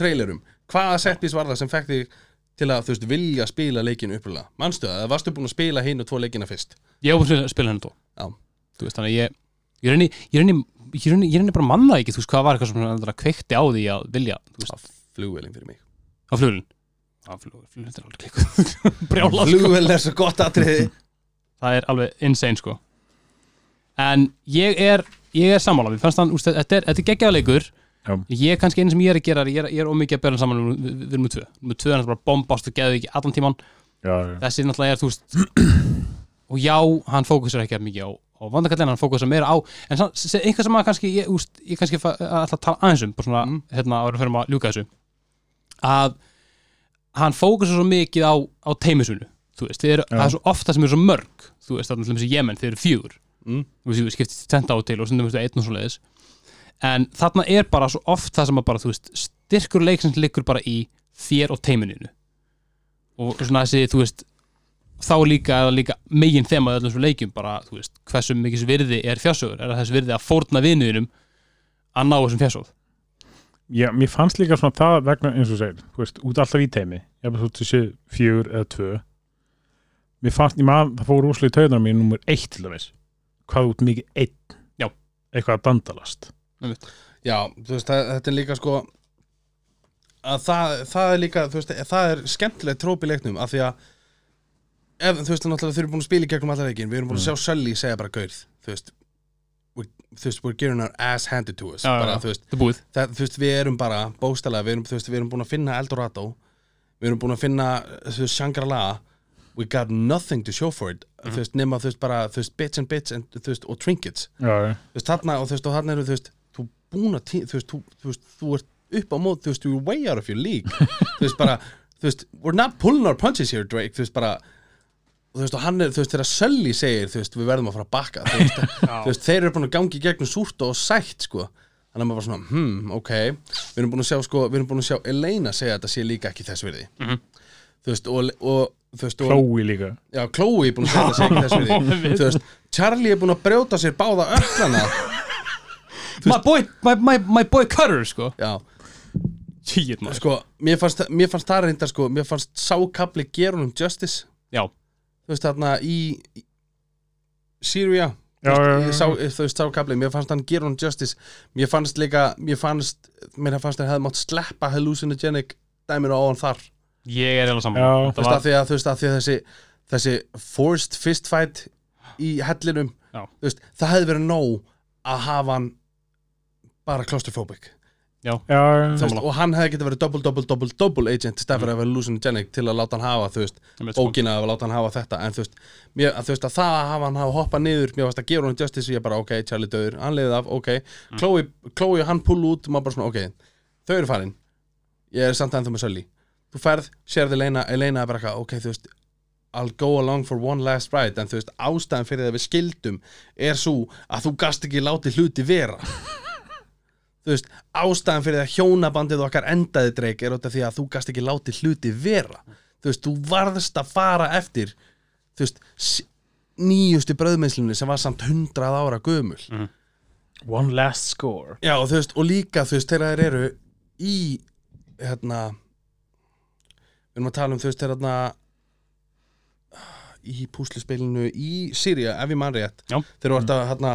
trailerum. Hvaða setpís var það sem fekk þig til að veist, vilja spila leikinu upprúlega manstu það, varstu búin að spila hinn og tvo leikina fyrst? Ég hef búin að spila Já. Þú veist, þannig að ég Ég reyni, ég reyni, ég reyni, ég reyni bara að manna ekki Þú veist, hvað var eitthvað sem kveikti á því að vilja flugvelin fyrir mig. Á flugulinn Á flugulinn, flugulinn er alveg klikkuð sko. Flugvelin er svo gott atriði Það er alveg insane sko En ég er, ég er sammála Mér fannst hann, úst, þetta er, er geggjaða leikur Já. Ég er kannski einu sem ég er að gera er- Ég er, ég er ómikið að hann saman við, við erum með tvö Með tvö er hann bara bombast og geðu ekki allan tíman Já, já. þessi náttúrulega er þú veist og já, hann fókusar ekki að mikið á, á vandakallin, hann fókusar meira á en se- eitthvað sem að kannski ég, úst, ég kannski að tala aðeins um svona, Mm. hérna, áður fyrir að ljúka þessu að hann fókusar svo mikið á, á teimisunu þú veist, það er svo ofta sem eru svo mörg. Þú veist, þannig að Jemen, þið eru fjögur. Mm. þú veist, við skiptist tenta á til og stundum einn og svo leiðis en þarna er bara svo oft það sem að bara, þú veist, styrkur leiksins liggur bara í þér og teimininu og svona þessi, þú veist þá líka, eða líka megin þema öllum svo leikjum bara, þú veist, hversu mikið virði er fjársögur, er þessi virði að fórna vinuðinum að ná þessum fjársög Já, mér fannst líka svona það vegna eins og þú segir, þú veist, út alltaf í teimi ég hef þú þessi fjögur eða tvö mér fannst, ég maður það fór úrslega í taugunar mér nummer eitt til dæmis hvað út mikið einn Já. eitthvað að dandalast já, þú veist, það, þetta er líka sko að það, það er líka þú veist, það er skemmtilegt tróp í leiknum af því að ef, þú veist, náttúrulega þau eru búin að spila í gegnum allar leikin við erum búin að Mm. sjá Sölli segja bara gaurð þú veist, we, þú veist, we're getting our ass handed to us Já, bara, já. þú veist, þetta er búið það, þú veist, við erum bara bóstalega, við erum, þú veist, við erum búin að finna Eldorado við erum búin að finna þú veist, Shangri-La we got nothing to show for it þú veist, nema, þú veist, bara, þú veist, bits and bits and, þú veist, og trinkets Já, já, þú veist, þarna, og þú veist, og þarna eru, þú veist þú búin að, þú veist, þú, þú veist, þú ert upp á mót, þú veist, you're way out of your league þú veist, bara, þú veist, we're not pulling our punches here, Drake, þú veist, bara þú veist, og hann er, þú veist, þegar Sölli segir, þú veist, við verðum að fara að bakka þú veist, þú veist, þeir eru búin að gangi gegnum súrt og sætt, sko þannig að maður bara svona, hmm, ok við erum búin að sjá, sko, við erum búin að sjá Elena segja að þetta sé líka ekki þess virði Mhm. þú veist, og, og, Chloe líka. Já, Chloe er búin að segja þetta sé ekki þess virði þú veist, Charlie er búin að brjóta sér báða öllana. My boy, my, my, my boy Cutter, sko. Já, Tíð, maður. Sko, mér fannst, mér fannst það reyndar, sko, mér fannst sákabli gera honum justice. Já, þú veist, þarna í í Syria Já, já, já. sá, þú veist, sákabli, mér fannst hann gera honum justice. Mér fannst líka, mér fannst mér fannst hann hefði mátt sleppa hallucinogenic dæminu á hann þar ég er eða saman þú veist, að því að, þú veist, að því að þessi þessi forced fist fight í hellinum, þú veist, það hefði verið nóg að hafa hann bara claustrophobic. Já, Þú já, veist, og hann hefði getið verið double, double, double, double agent í stað fyrir að vera hallucinogenic til að láta hann hafa, þú veist, sko. bókina að láta hann hafa þetta, en þú veist, mér, að, þú veist að það að hafa hann hafa hoppað niður, mér varst að gera hann justice og ég bara, ok, Charlie döður, hann leiðið af, ok. Chloe, Chloe og hann pull út, maður bara svona, ok þau eru farin, ég er samt ennþá með Sölli þú ferð, sérði Elena, Elena er bara eitthvað, ok, þú veist I'll go along for one last ride. En þú veist, ástæðan fyrir það við skildum er svo að þú gast ekki látið hluti vera. Þú veist, ástæðan fyrir að hjónabandið okkar endaði dreik er af því að þú gast ekki látið hluti vera. Þú veist, þú varðst að fara eftir þú veist, nýjustu bröðmennslunni sem var samt hundrað ára gömul. Mhm. One last score. Já, og þú veist, og líka þú veist, þegar þeir eru í hérna við erum að tala um þú veist, hérna í púslispilinu í Sýria, ef ég man rétt Já. þeir eru alltaf hérna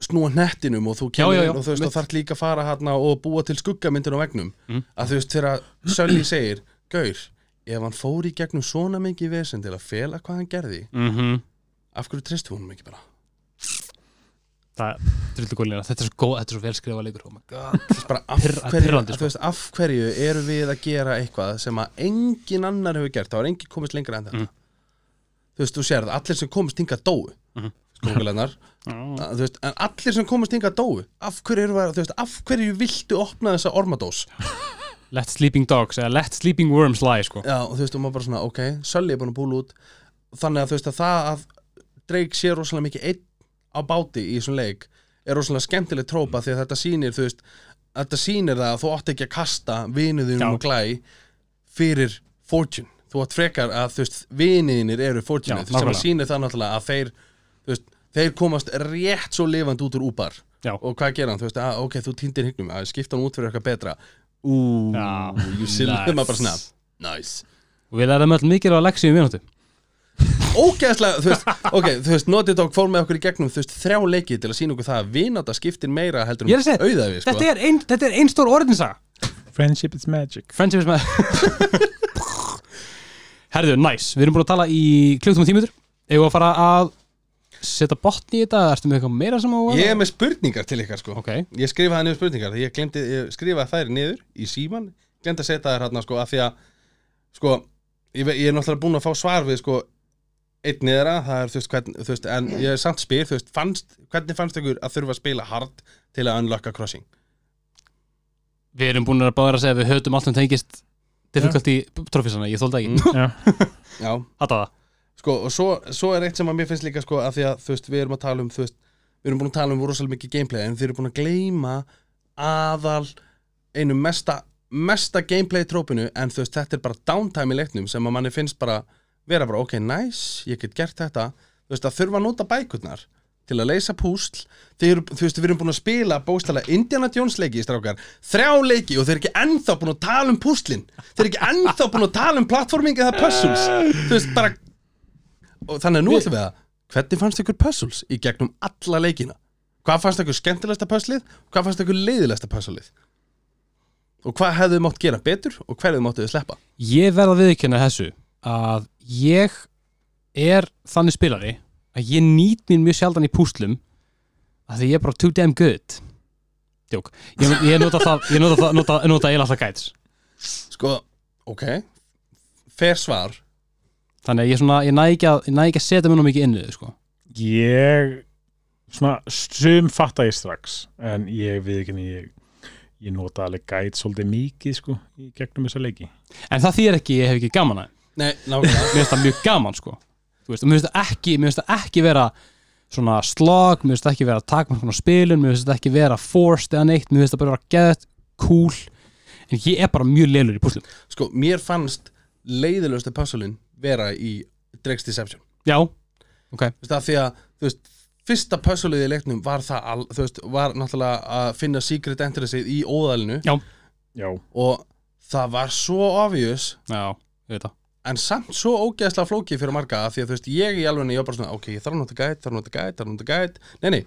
snúa hnettinum og þú Já, kemur já, já, inn og þú veist, mitt. þú þarf líka að fara hérna og búa til skuggamyndin á vegnum Mm. að þú veist, þegar Sölli segir Gaur, ef hann fór í gegnum svona mikið vesen til að fela hvað hann gerði mm af hverju tristu hún ekki bara? Það, Drullu góðlina, þetta er svo góð, þetta er svo velskrifa leikur oh my god. Þú veist, bara af hverju, pirrandi, þú sko. veist, af hverju eru við að gera eitthvað sem að engin annar hefur gert, það var engin komist lengra en þetta Mm. þú veist, þú sérð, allir sem komist hingað dóu Mhm. skókulennar Mm. þú veist, en allir sem komist hingað dóu af hverju, eru, að- þú veist, af hverju viltu opna þessa ormadós Let sleeping dogs, eða let sleeping worms lie sko. Já, og þú veist, og maður bara svona, ok, Sölli er búin að búla út þannig að þú veist að það að Drake sé rosalega mikið einn á báti í þessum leik er rosalega skemmtileg trópa því að þetta sýnir, þú veist þetta sýnir það að þú átt ekki að kasta vinuðinum og glæ fyrir fortune, þú átt frekar að þú veist, viniðinir eru fortune Já, sem að sýnir það náttúrulega að þeir þú veist, þeir komast rétt svo lifandi út úr úpar Já. og hvað gera hann, þú veist, að, ok, þú týndir hyggnum. Að skipta hann út fyrir eitthvað betra. Ú, Já, you silly, nice. nice. Við lærðum öll mikið á leksíu í mínútu ógeðslega, þú veist, ok, þú veist Naughty Dog fór með okkur í gegnum, þú veist, þrjá leiki til að sína okkur það að vináta skiptir meira heldur Ég er að segja, auðaði, sko. Þetta er ein, þetta er ein stór orðinsa friendship is magic. Friendship is my Herðu, nice, við erum búin að tala í kluktum og tímitur Eða að fara að setja botn í þetta? Ertu með eitthvað meira sem á að Ég er með spurningar til ykkar, sko. Ok, Ég skrifaði niður spurningar, ég glemdi, ég skrifaði þær niður í síman, glemdi að setja þær hérna, sko, af því að, sko ég, ve- ég er náttúrulega búin að fá svar við, sko einn niðra, það er, þú veist, hvern, þú veist en ég er samt spyr, þú veist, fannst, hvernig fannst ykkur að þurfa að spila hard til að unlocka crossing? við erum búin að báða að segja að við höfum allt sem tengist difficulty trófísana, ég þóldi ekki. Mm. Já, Já, Hata það. Sko, og svo, svo er eitt sem að mér finnst líka sko, að því að, þú veist, við erum að tala um þú veist, við erum búin að tala um rosalega mikið gameplay en þið eru búin að gleyma aðal einu mesta mesta gameplay trópinu en þú veist, þetta er bara downtime í leiknum sem að manni finnst bara vera bara, ok, nice, ég get gert þetta. Þú veist, að þurfa að nota bækurnar til að leysa púsl. Þeir þú veist, við erum búin að spila bóstala Indiana Jones leiki, strákar, þrjá leiki og þeir eru ekki ennþá búin að tala um púslin. Þeir eru ekki ennþá búin að tala um platforming eða puzzles, þú veist, bara og þannig að nú ætlum við að hvernig fannst ykkur puzzles í gegnum alla leikina? Hvað fannst ykkur skemmtilegsta puzzlið? Hvað fannst ykkur leiðilegsta puzzlið? Og hvað hefðu mátt gera betur og hverju máttu þið sleppa? Ég verð að viðkynna þessu að ég er þannig spilari að ég nýt mín mjög sjaldan í púslum að því ég er bara too damn good. Jók, ég, ég nota það ég nota það, nota, nota eiginlega alltaf gæts sko, ok. Fer svar. Þannig að ég, svona, ég næ ekki að, ég næ ekki að setja mér nú mikið inn í þau sko. ég svona, sum fatta ég strax en ég við ekki ég, ég nota alveg gæt svolítið mikið sko í gegnum þessa leiki. En það þýr ekki, ég hef ekki gaman að. Nei, nákvæmlega. Mér finnst það mjög gaman sko. Þú veist, og mér finnst það ekki, mér finnst það ekki vera svona slog, mér finnst það ekki vera takmarkun á spilun, mér finnst það ekki vera forced eða neitt, mér finnst það bara vera geðt cool, en ég er bara mjög lélur í púslum sko, mér fannst leiðilegustu puzzlein vera í Drake's Deception. Já, ok, þú veist, af því að, þú veist fyrsta puzzleið í leiknum var það, al, þú veist, var náttúrulega að finna secret entry í óðalinu. Já, já, og það var svo obvious já, ég veit það en samt svo ógeðslega flókið fyrir marga af því að þú veist, ég í alveg ég var bara svona, ok, ég þarf að nota gæt, þarf að nota gæt, þarf að nota gæt nei, nei,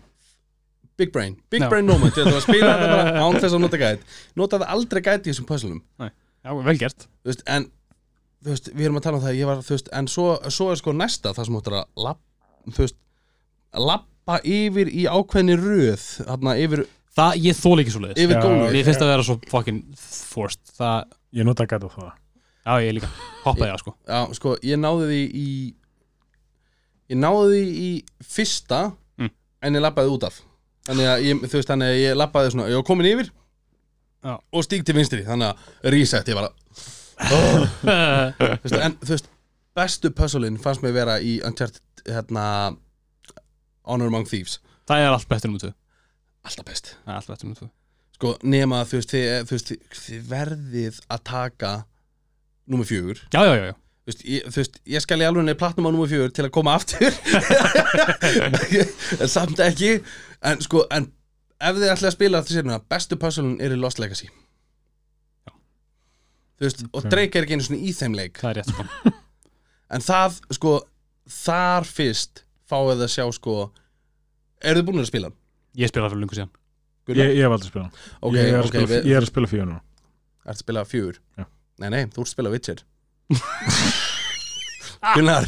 big brain, big Já. brain moment ég ætla að spila þetta bara án þess að nota gæt notaði aldrei gæt í þessum puzzlum já, vel gert. Þú veist, en þú veist, við erum að tala um það, ég var, þú veist, en svo, svo er sko næsta það sem áttur að lapp, þú veist, lappa yfir í ákveðni röð, þarna yfir, það, ég þól ekki svo leiðis yfir Já, gólfið. mér finnst það að vera svo fucking forced. Það, ég nota gæt á það já, ég líka. Hoppaði það sko. Já, sko, ég náði því í Ég náði því í fyrsta Mm. En ég labbaði út af. Þannig að ég, þú veist, þannig að ég labbaði svona Ég var komin yfir Já. Og stíg til vinstri, þannig að reset Ég var að oh, þú veist, En þú veist, bestu puzzlein Fannst mig vera í Uncharted Hérna Honor Among Thieves. Það er allt betur um tvö Alltaf best. Það er allt betur um tvö Sko, nema að þú veist, þið, þú veist, þið verðið að taka Númer fjögur já, já, já, já Þú veist, ég, þú veist, ég skal í alveg nefn platnum á númer fjögur til að koma aftur en samt ekki en sko, en ef þið ætlaði að spila þetta sérna bestu puzzle er í Lost Legacy þú veist, og. Drake er ekki einu svona í þeim leik það er rétt sko en það, sko, þar fyrst fáið þið að sjá, sko eru þið búin að spila hann? Ég spila það fyrir lungu síðan Gunnar? Ég, ég hef aldrei spilað hann. ok, ég, er að ok, spila, við, ég er að spila fyrir núna ertu að spila fjögur? Já. Nei, nei, þú ert að spila Witcher. Gunnar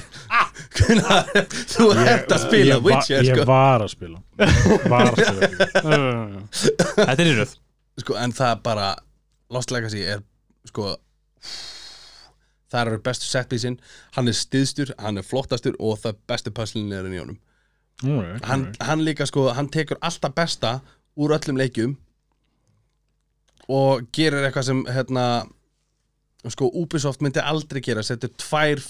Gunnar, þú ert að spila ég, Witcher, Ég sko. var að spila. Var að spila. Þetta er í röð. Sko, en það bara Lost Legacy er sko það eru bestu setpísin hann er stiðstur, hann er flottastur og það bestu puzzlin er í honum. Alright, hann, alright. hann líka sko, hann tekur alltaf besta úr öllum leikjum og gerir eitthvað sem hérna sko Ubisoft myndi aldrei gera setur tvær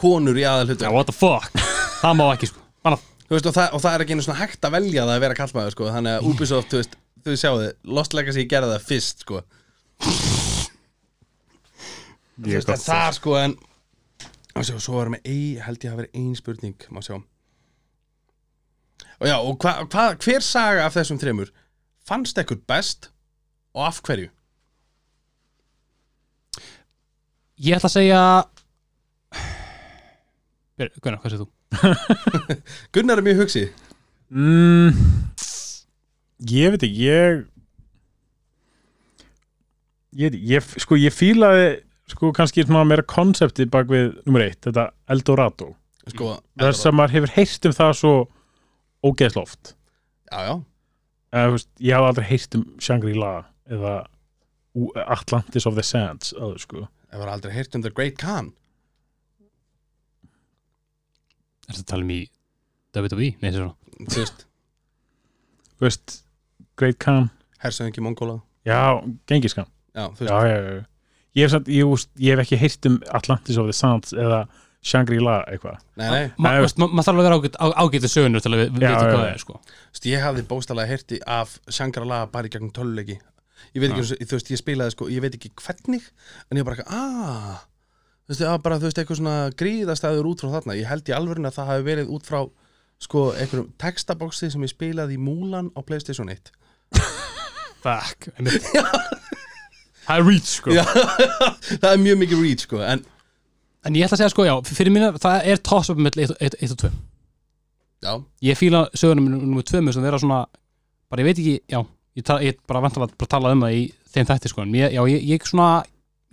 konur í aðal Já, what the fuck Það má ekki sko veist, og, það, og það er ekki einu svona hægt að velja það að vera kallmaður sko. þannig að Ubisoft, þú veist, þú sjáu þið Lost Legacy gerði það fyrst sko. Þú veist, það sko en og sjá, svo varum við ein, held ég að vera ein spurning má sjá og já, og hva, hva, hver saga af þessum þremur fannst ekkur best og af hverju? Ég ætla að segja Gunnar, hvað segir þú? Gunnar er mjög hugsið mm, Ég veit ekki Ég Ég, ég, sko, ég fílaði sko kannski svona meira konsepti bak við nummer eitt, þetta Eldorado sko, þess að maður hefur heyrt um það svo ógeðsloft já, já, eða, þú veist, ég haf aldrei heyrt um Shangri-La eða U- Atlantis of the Sands áður, sko. Það var aldrei heyrt um The Great Khan. Er þetta að tala um í WWE? Nei, þessi svona. Þú veist, Þú veist, Great Khan. Hersöðingi Mongóla. Já, Gengiskan já, þú veist, já, já, já. Ég, hef samt, ég, úst, ég hef ekki heyrt um Atlantis of the Sands eða Shangri-La eitthvað. Nei, nei. Maður þarf að vera ágætið sögunur til að við veitum hvað það er sko. Þú veist, ég hafði bóstalega heyrti af Shangri-La bara í gegnum töluleiki ég veit ekki, ja. þú veist, ég spilaði sko ég veit ekki hvernig, en ég var bara eitthvað, ah. Þú veist, það var bara, þú veist, eitthvað svona gríðastæður út frá þarna, ég held í alvörinu að það hafi verið út frá, sko, einhverjum textabóksi sem ég spilaði í Múlan á Playstation 1 Fuck. Það er reach sko. Já, það er mjög mikið reach, sko, en En ég ætla að segja sko, já, fyrir mínu það er toss-up með 1 og 2 já, Ég fíla sögunum nummer 2 með sem vera svona bara ég veit ekki, já ég, ta, ég bara vantar að bara tala um það í þeim þætti sko. En ég, já, ég, ég svona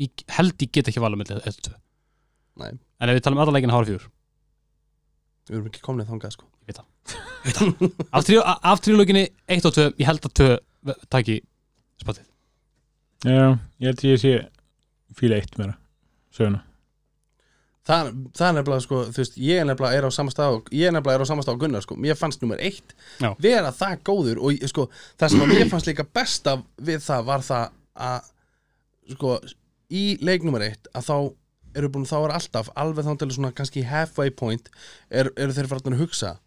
ég held ég get ekki valið með 1 2 Nei. En ef við talum alla leikina hára fjúr við erum ekki komnið þangað, sko. Af, trí, af trílóginni 1 og 2 ég held að 2 taki spotið. Já, ég held ég sé fíla eitt meira söguna það, það er nefnilega sko, þú veist, ég er nefnilega er á sama stað og- ég er nefnilega er á sama stað á Gunnar sko, mér fannst nummer eitt Já. vera það góður og sko, það sem að mér fannst líka besta við það var það að sko, í leik nummer eitt að þá eru búin, þá er alltaf alveg þá til svona kannski halfway point er, eru þeir farin að hugsa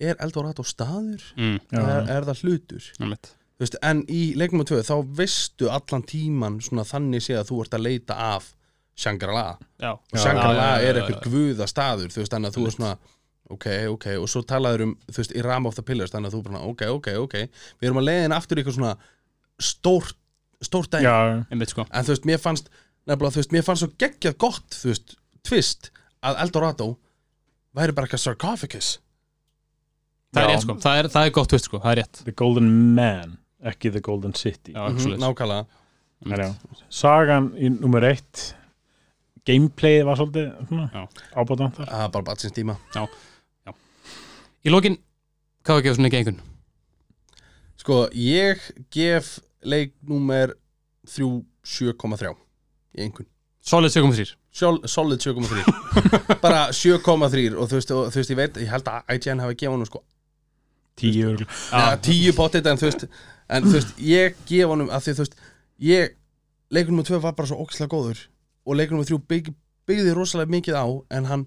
er Eldorado staður? mm. Er, er það hlutur? veist, en í leik nummer tvö þá veistu allan tíman svona þannig séð að þú ert að leita af Shangri-La. Já, og Shangri-La er eitthvað já. guða staður þú veist, þannig að þú er svona ok, ok, og svo talaður um, þú veist, í Ram of the Pillars þannig að þú bara, ok, ok, ok. Við erum að leiðin aftur í eitthvað svona stórt, stórt einmitt sko. En þú veist, mér fannst nefnilega, þú veist, mér fannst svo geggjað gott þú veist, tvist, að Eldorado væri bara eitthvað sarcophagus. Það er rétt sko, það er, það er gott twist sko, það er rétt. The Golden Man ekki The Golden City. Já, -hmm, nákvæmlega, sagan í nummer eitt gameplayið var svolítið svona, Já. ábátan þar. Bara batsins tíma. Í lokin, hvað var að gefa svona ekki einhvern? sko, ég gef leik númer 3 7,3 í einhvern Solid 7.3 Sjol, solid 7,3 bara 7,3 og þú veist, og, þú veist, ég veit, ég held að IGN hafi gefað hann sko, tíu örgl ja, 10 potið en þú veist, en þú veist, ég gef honum að því þú veist, ég leikur nummer 2 var bara svo ókslega góður og leikur nummer 3 bygg, byggði rosalega mikið á en hann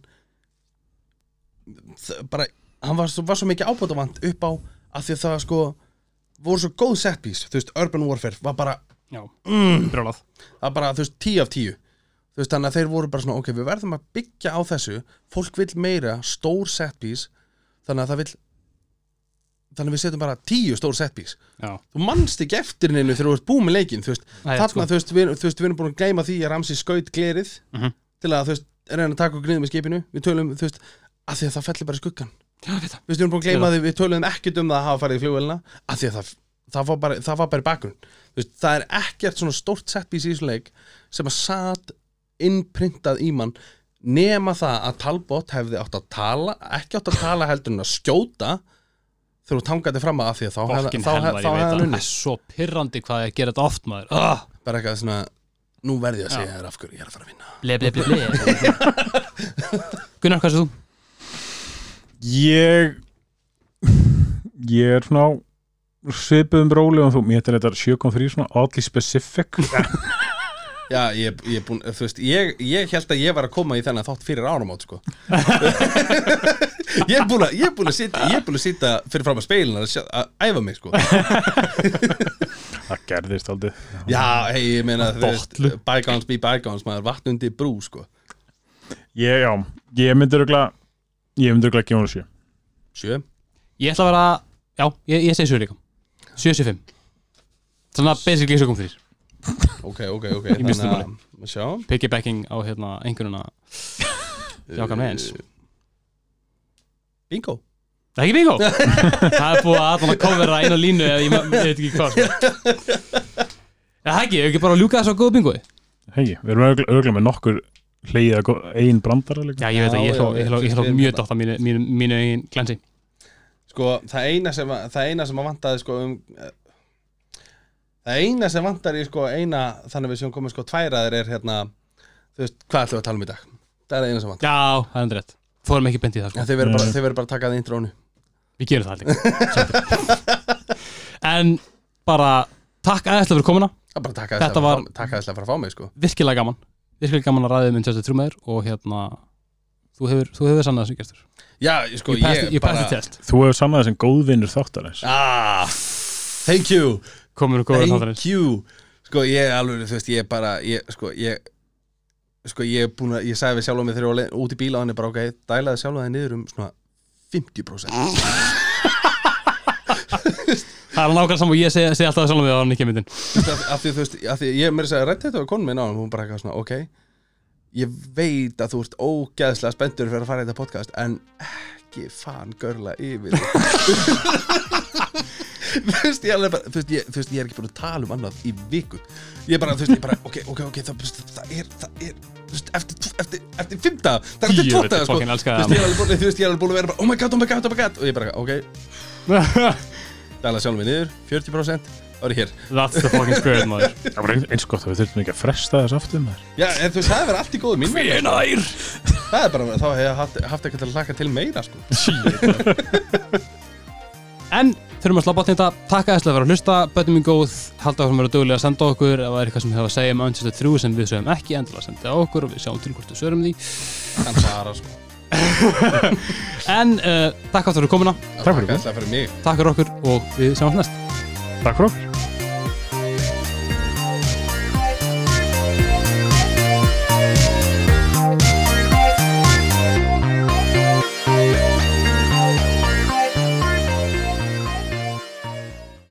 bara, hann var svo, var svo mikið ábótavant upp á að því að það sko voru svo góð setpiece, þú veist, Urban Warfare var bara Já, mm, það bara, þú veist, 10 af 10 þú veist, þannig að þeir voru bara svona, ok, við verðum að byggja á þessu. Fólk vill meira, stór setpiece þannig að það vill þannig við setjum bara tíu stór Já, þú manst ekki eftir hennu þegar þú ert búið með leikin þú veist, Nei, þarna, sko. þú veist, við, þú veist, við erum búin að gleyma því að Ramsey skaut glerið Mhm. til að, þú veist, reyna að taka okkur niður með skipinu. Við tölum, þú veist, að því að það fellir bara skuggan já, veist, við erum búin að gleyma því, við töluðum ekkert um það að hafa farið í flugvelina að því að það, það, var bara, það var bara bakgrunn. Veist, það er ekkert svona stórt setpiece í þessum leik sem að satt innprintað í mann nema það að Talbot hefði átt að tala ekki átt að tala heldur en að skjóta þegar þú tangaði fram að því að þá hefði veit hefði það hann Það. er svo pirrandi hvað ég gera þetta oft maður. Ah, bara eitthvað svona, nú verði ég að segja þér af hverju ég er að fara að vinna. Ble, ble, ble, ble. Gunnar, hvað sér þú? Ég Ég er svona á svipuðum róli og þú, mér heitir þetta 7.3 svona oddly specific. Já, ég, ég, er búin, þú veist, ég, ég held að ég var að koma í þennan þátt fyrir áramót sko. ég er búin að að sitja, ég er búin að sitja fyrir fram að speilin að, að æfa mig sko. Það gerðist aldrei. Já, hei, ég meina bygons be bygons, maður vatn undir brú sko. Ég, já, ég myndi örgla Ég örgla að gefa hún sjö. Sjö? Ég ætla að vera, já, ég, ég segi 7 líka. 7-7-5 Svona basically 7.3 Ok, ok, ok. Í minnstu Þannig að, að sjá. Piggybacking á hérna einhverjuna Já, kann með eins Bingo. Það er ekki bingo? Það er búið að allan að covera eina línu eða ég, ég veit ekki hvað sko. Það ekki, ég ekki bara að ljúka þessu á góðu bingoi Hegi, við erum örgla með nokkur hleyið að einn brandara Já, ég veit að ég Já, hló, já, ég hló, ég hló við- mjög dótt á mínu, mínu, mínu eigin glensi Sko, það eina sem, að- það eina sem að vantaði sko um Það eina sem vantar í sko eina Þannig við séum komið sko tværaðir er hérna Þú veist, hvað ætlum við að tala um í dag? Það er það eina sem vantar Já, það er endur rétt Fórum ekki beint í það sko. Þið verður bara, verður bara að taka það intrónu Við gerum það líka En bara takk aðeinslega fyrir komuna. Það bara að taka Þetta þess var- að fá mig sko. Virkilega gaman. Virkilega gaman að ræðið minn tjóðstu trúmeður og hérna þú hefur, þú hefur sannað sem gestur. Já, sko, Ég passed ég ég the test Þú hefur sannað þessum góðvinnur þáttarins. Ah, thank you. Komur og góður Thank þáttarins. you. Sko, ég er alveg, þú veist, ég er bara ég, Sko, ég Sko, ég er búin að, ég sagði við sjálf á mig þegar ég var út í bíla á henni bara, ok, dælaði sjálf á það niður um svona 50% Það er nákvæmlega saman og ég segi, segi alltaf það sjálfum við á hann ekki myndin. Af, því, þú veist, af því ég mér segja rætt þetta á konum minn á hann, hún bara eitthvað svona, ok ég veit að þú ert ógeðslega spenntur fyrir að fara í þetta podcast en ekki fan görla yfir þú veist, ég alveg bara þú veist, ég, þú veist, ég er ekki búin að tala um annað í viku. Ég er bara, þú veist, ég bara, ok, ok, ok það, það er, það er þú veist, eftir, eftir, eftir fimmta, það er eftir tóta sko, þú veist, ég er alveg búin, þú veist, ég er alveg búin að vera bara, oh my god, oh my god, oh my god og ég bara, ok, dæla sjálfum við niður 40%, þá er ég hér. That's the fucking spirit maður. Það var ein- eins gott að við þurftum ekki að fresta þess aftur maður. Já, en þú veist, það er verið allt í góðu mín vegna, sko. nær Það er bara, þá hef ég haft, haft eitthvað til að hlaka til meira sko. En þurfum að slappa á þetta. Takk aðeinslega fyrir að hlusta. Bönnum í góð Halda okkur að vera duglega að senda okkur. Ef það er eitthvað sem hefur að segja um Unsister 3 sem við sögum ekki endilega senda á okkur og við sjáum til hvort við sögum því. Kann svara sko. En uh, takk aftur fyrir komuna. Takk fyrir Takk fyrir mig. Takk fyrir okkur og við sjáum næst. Takk fyrir okkur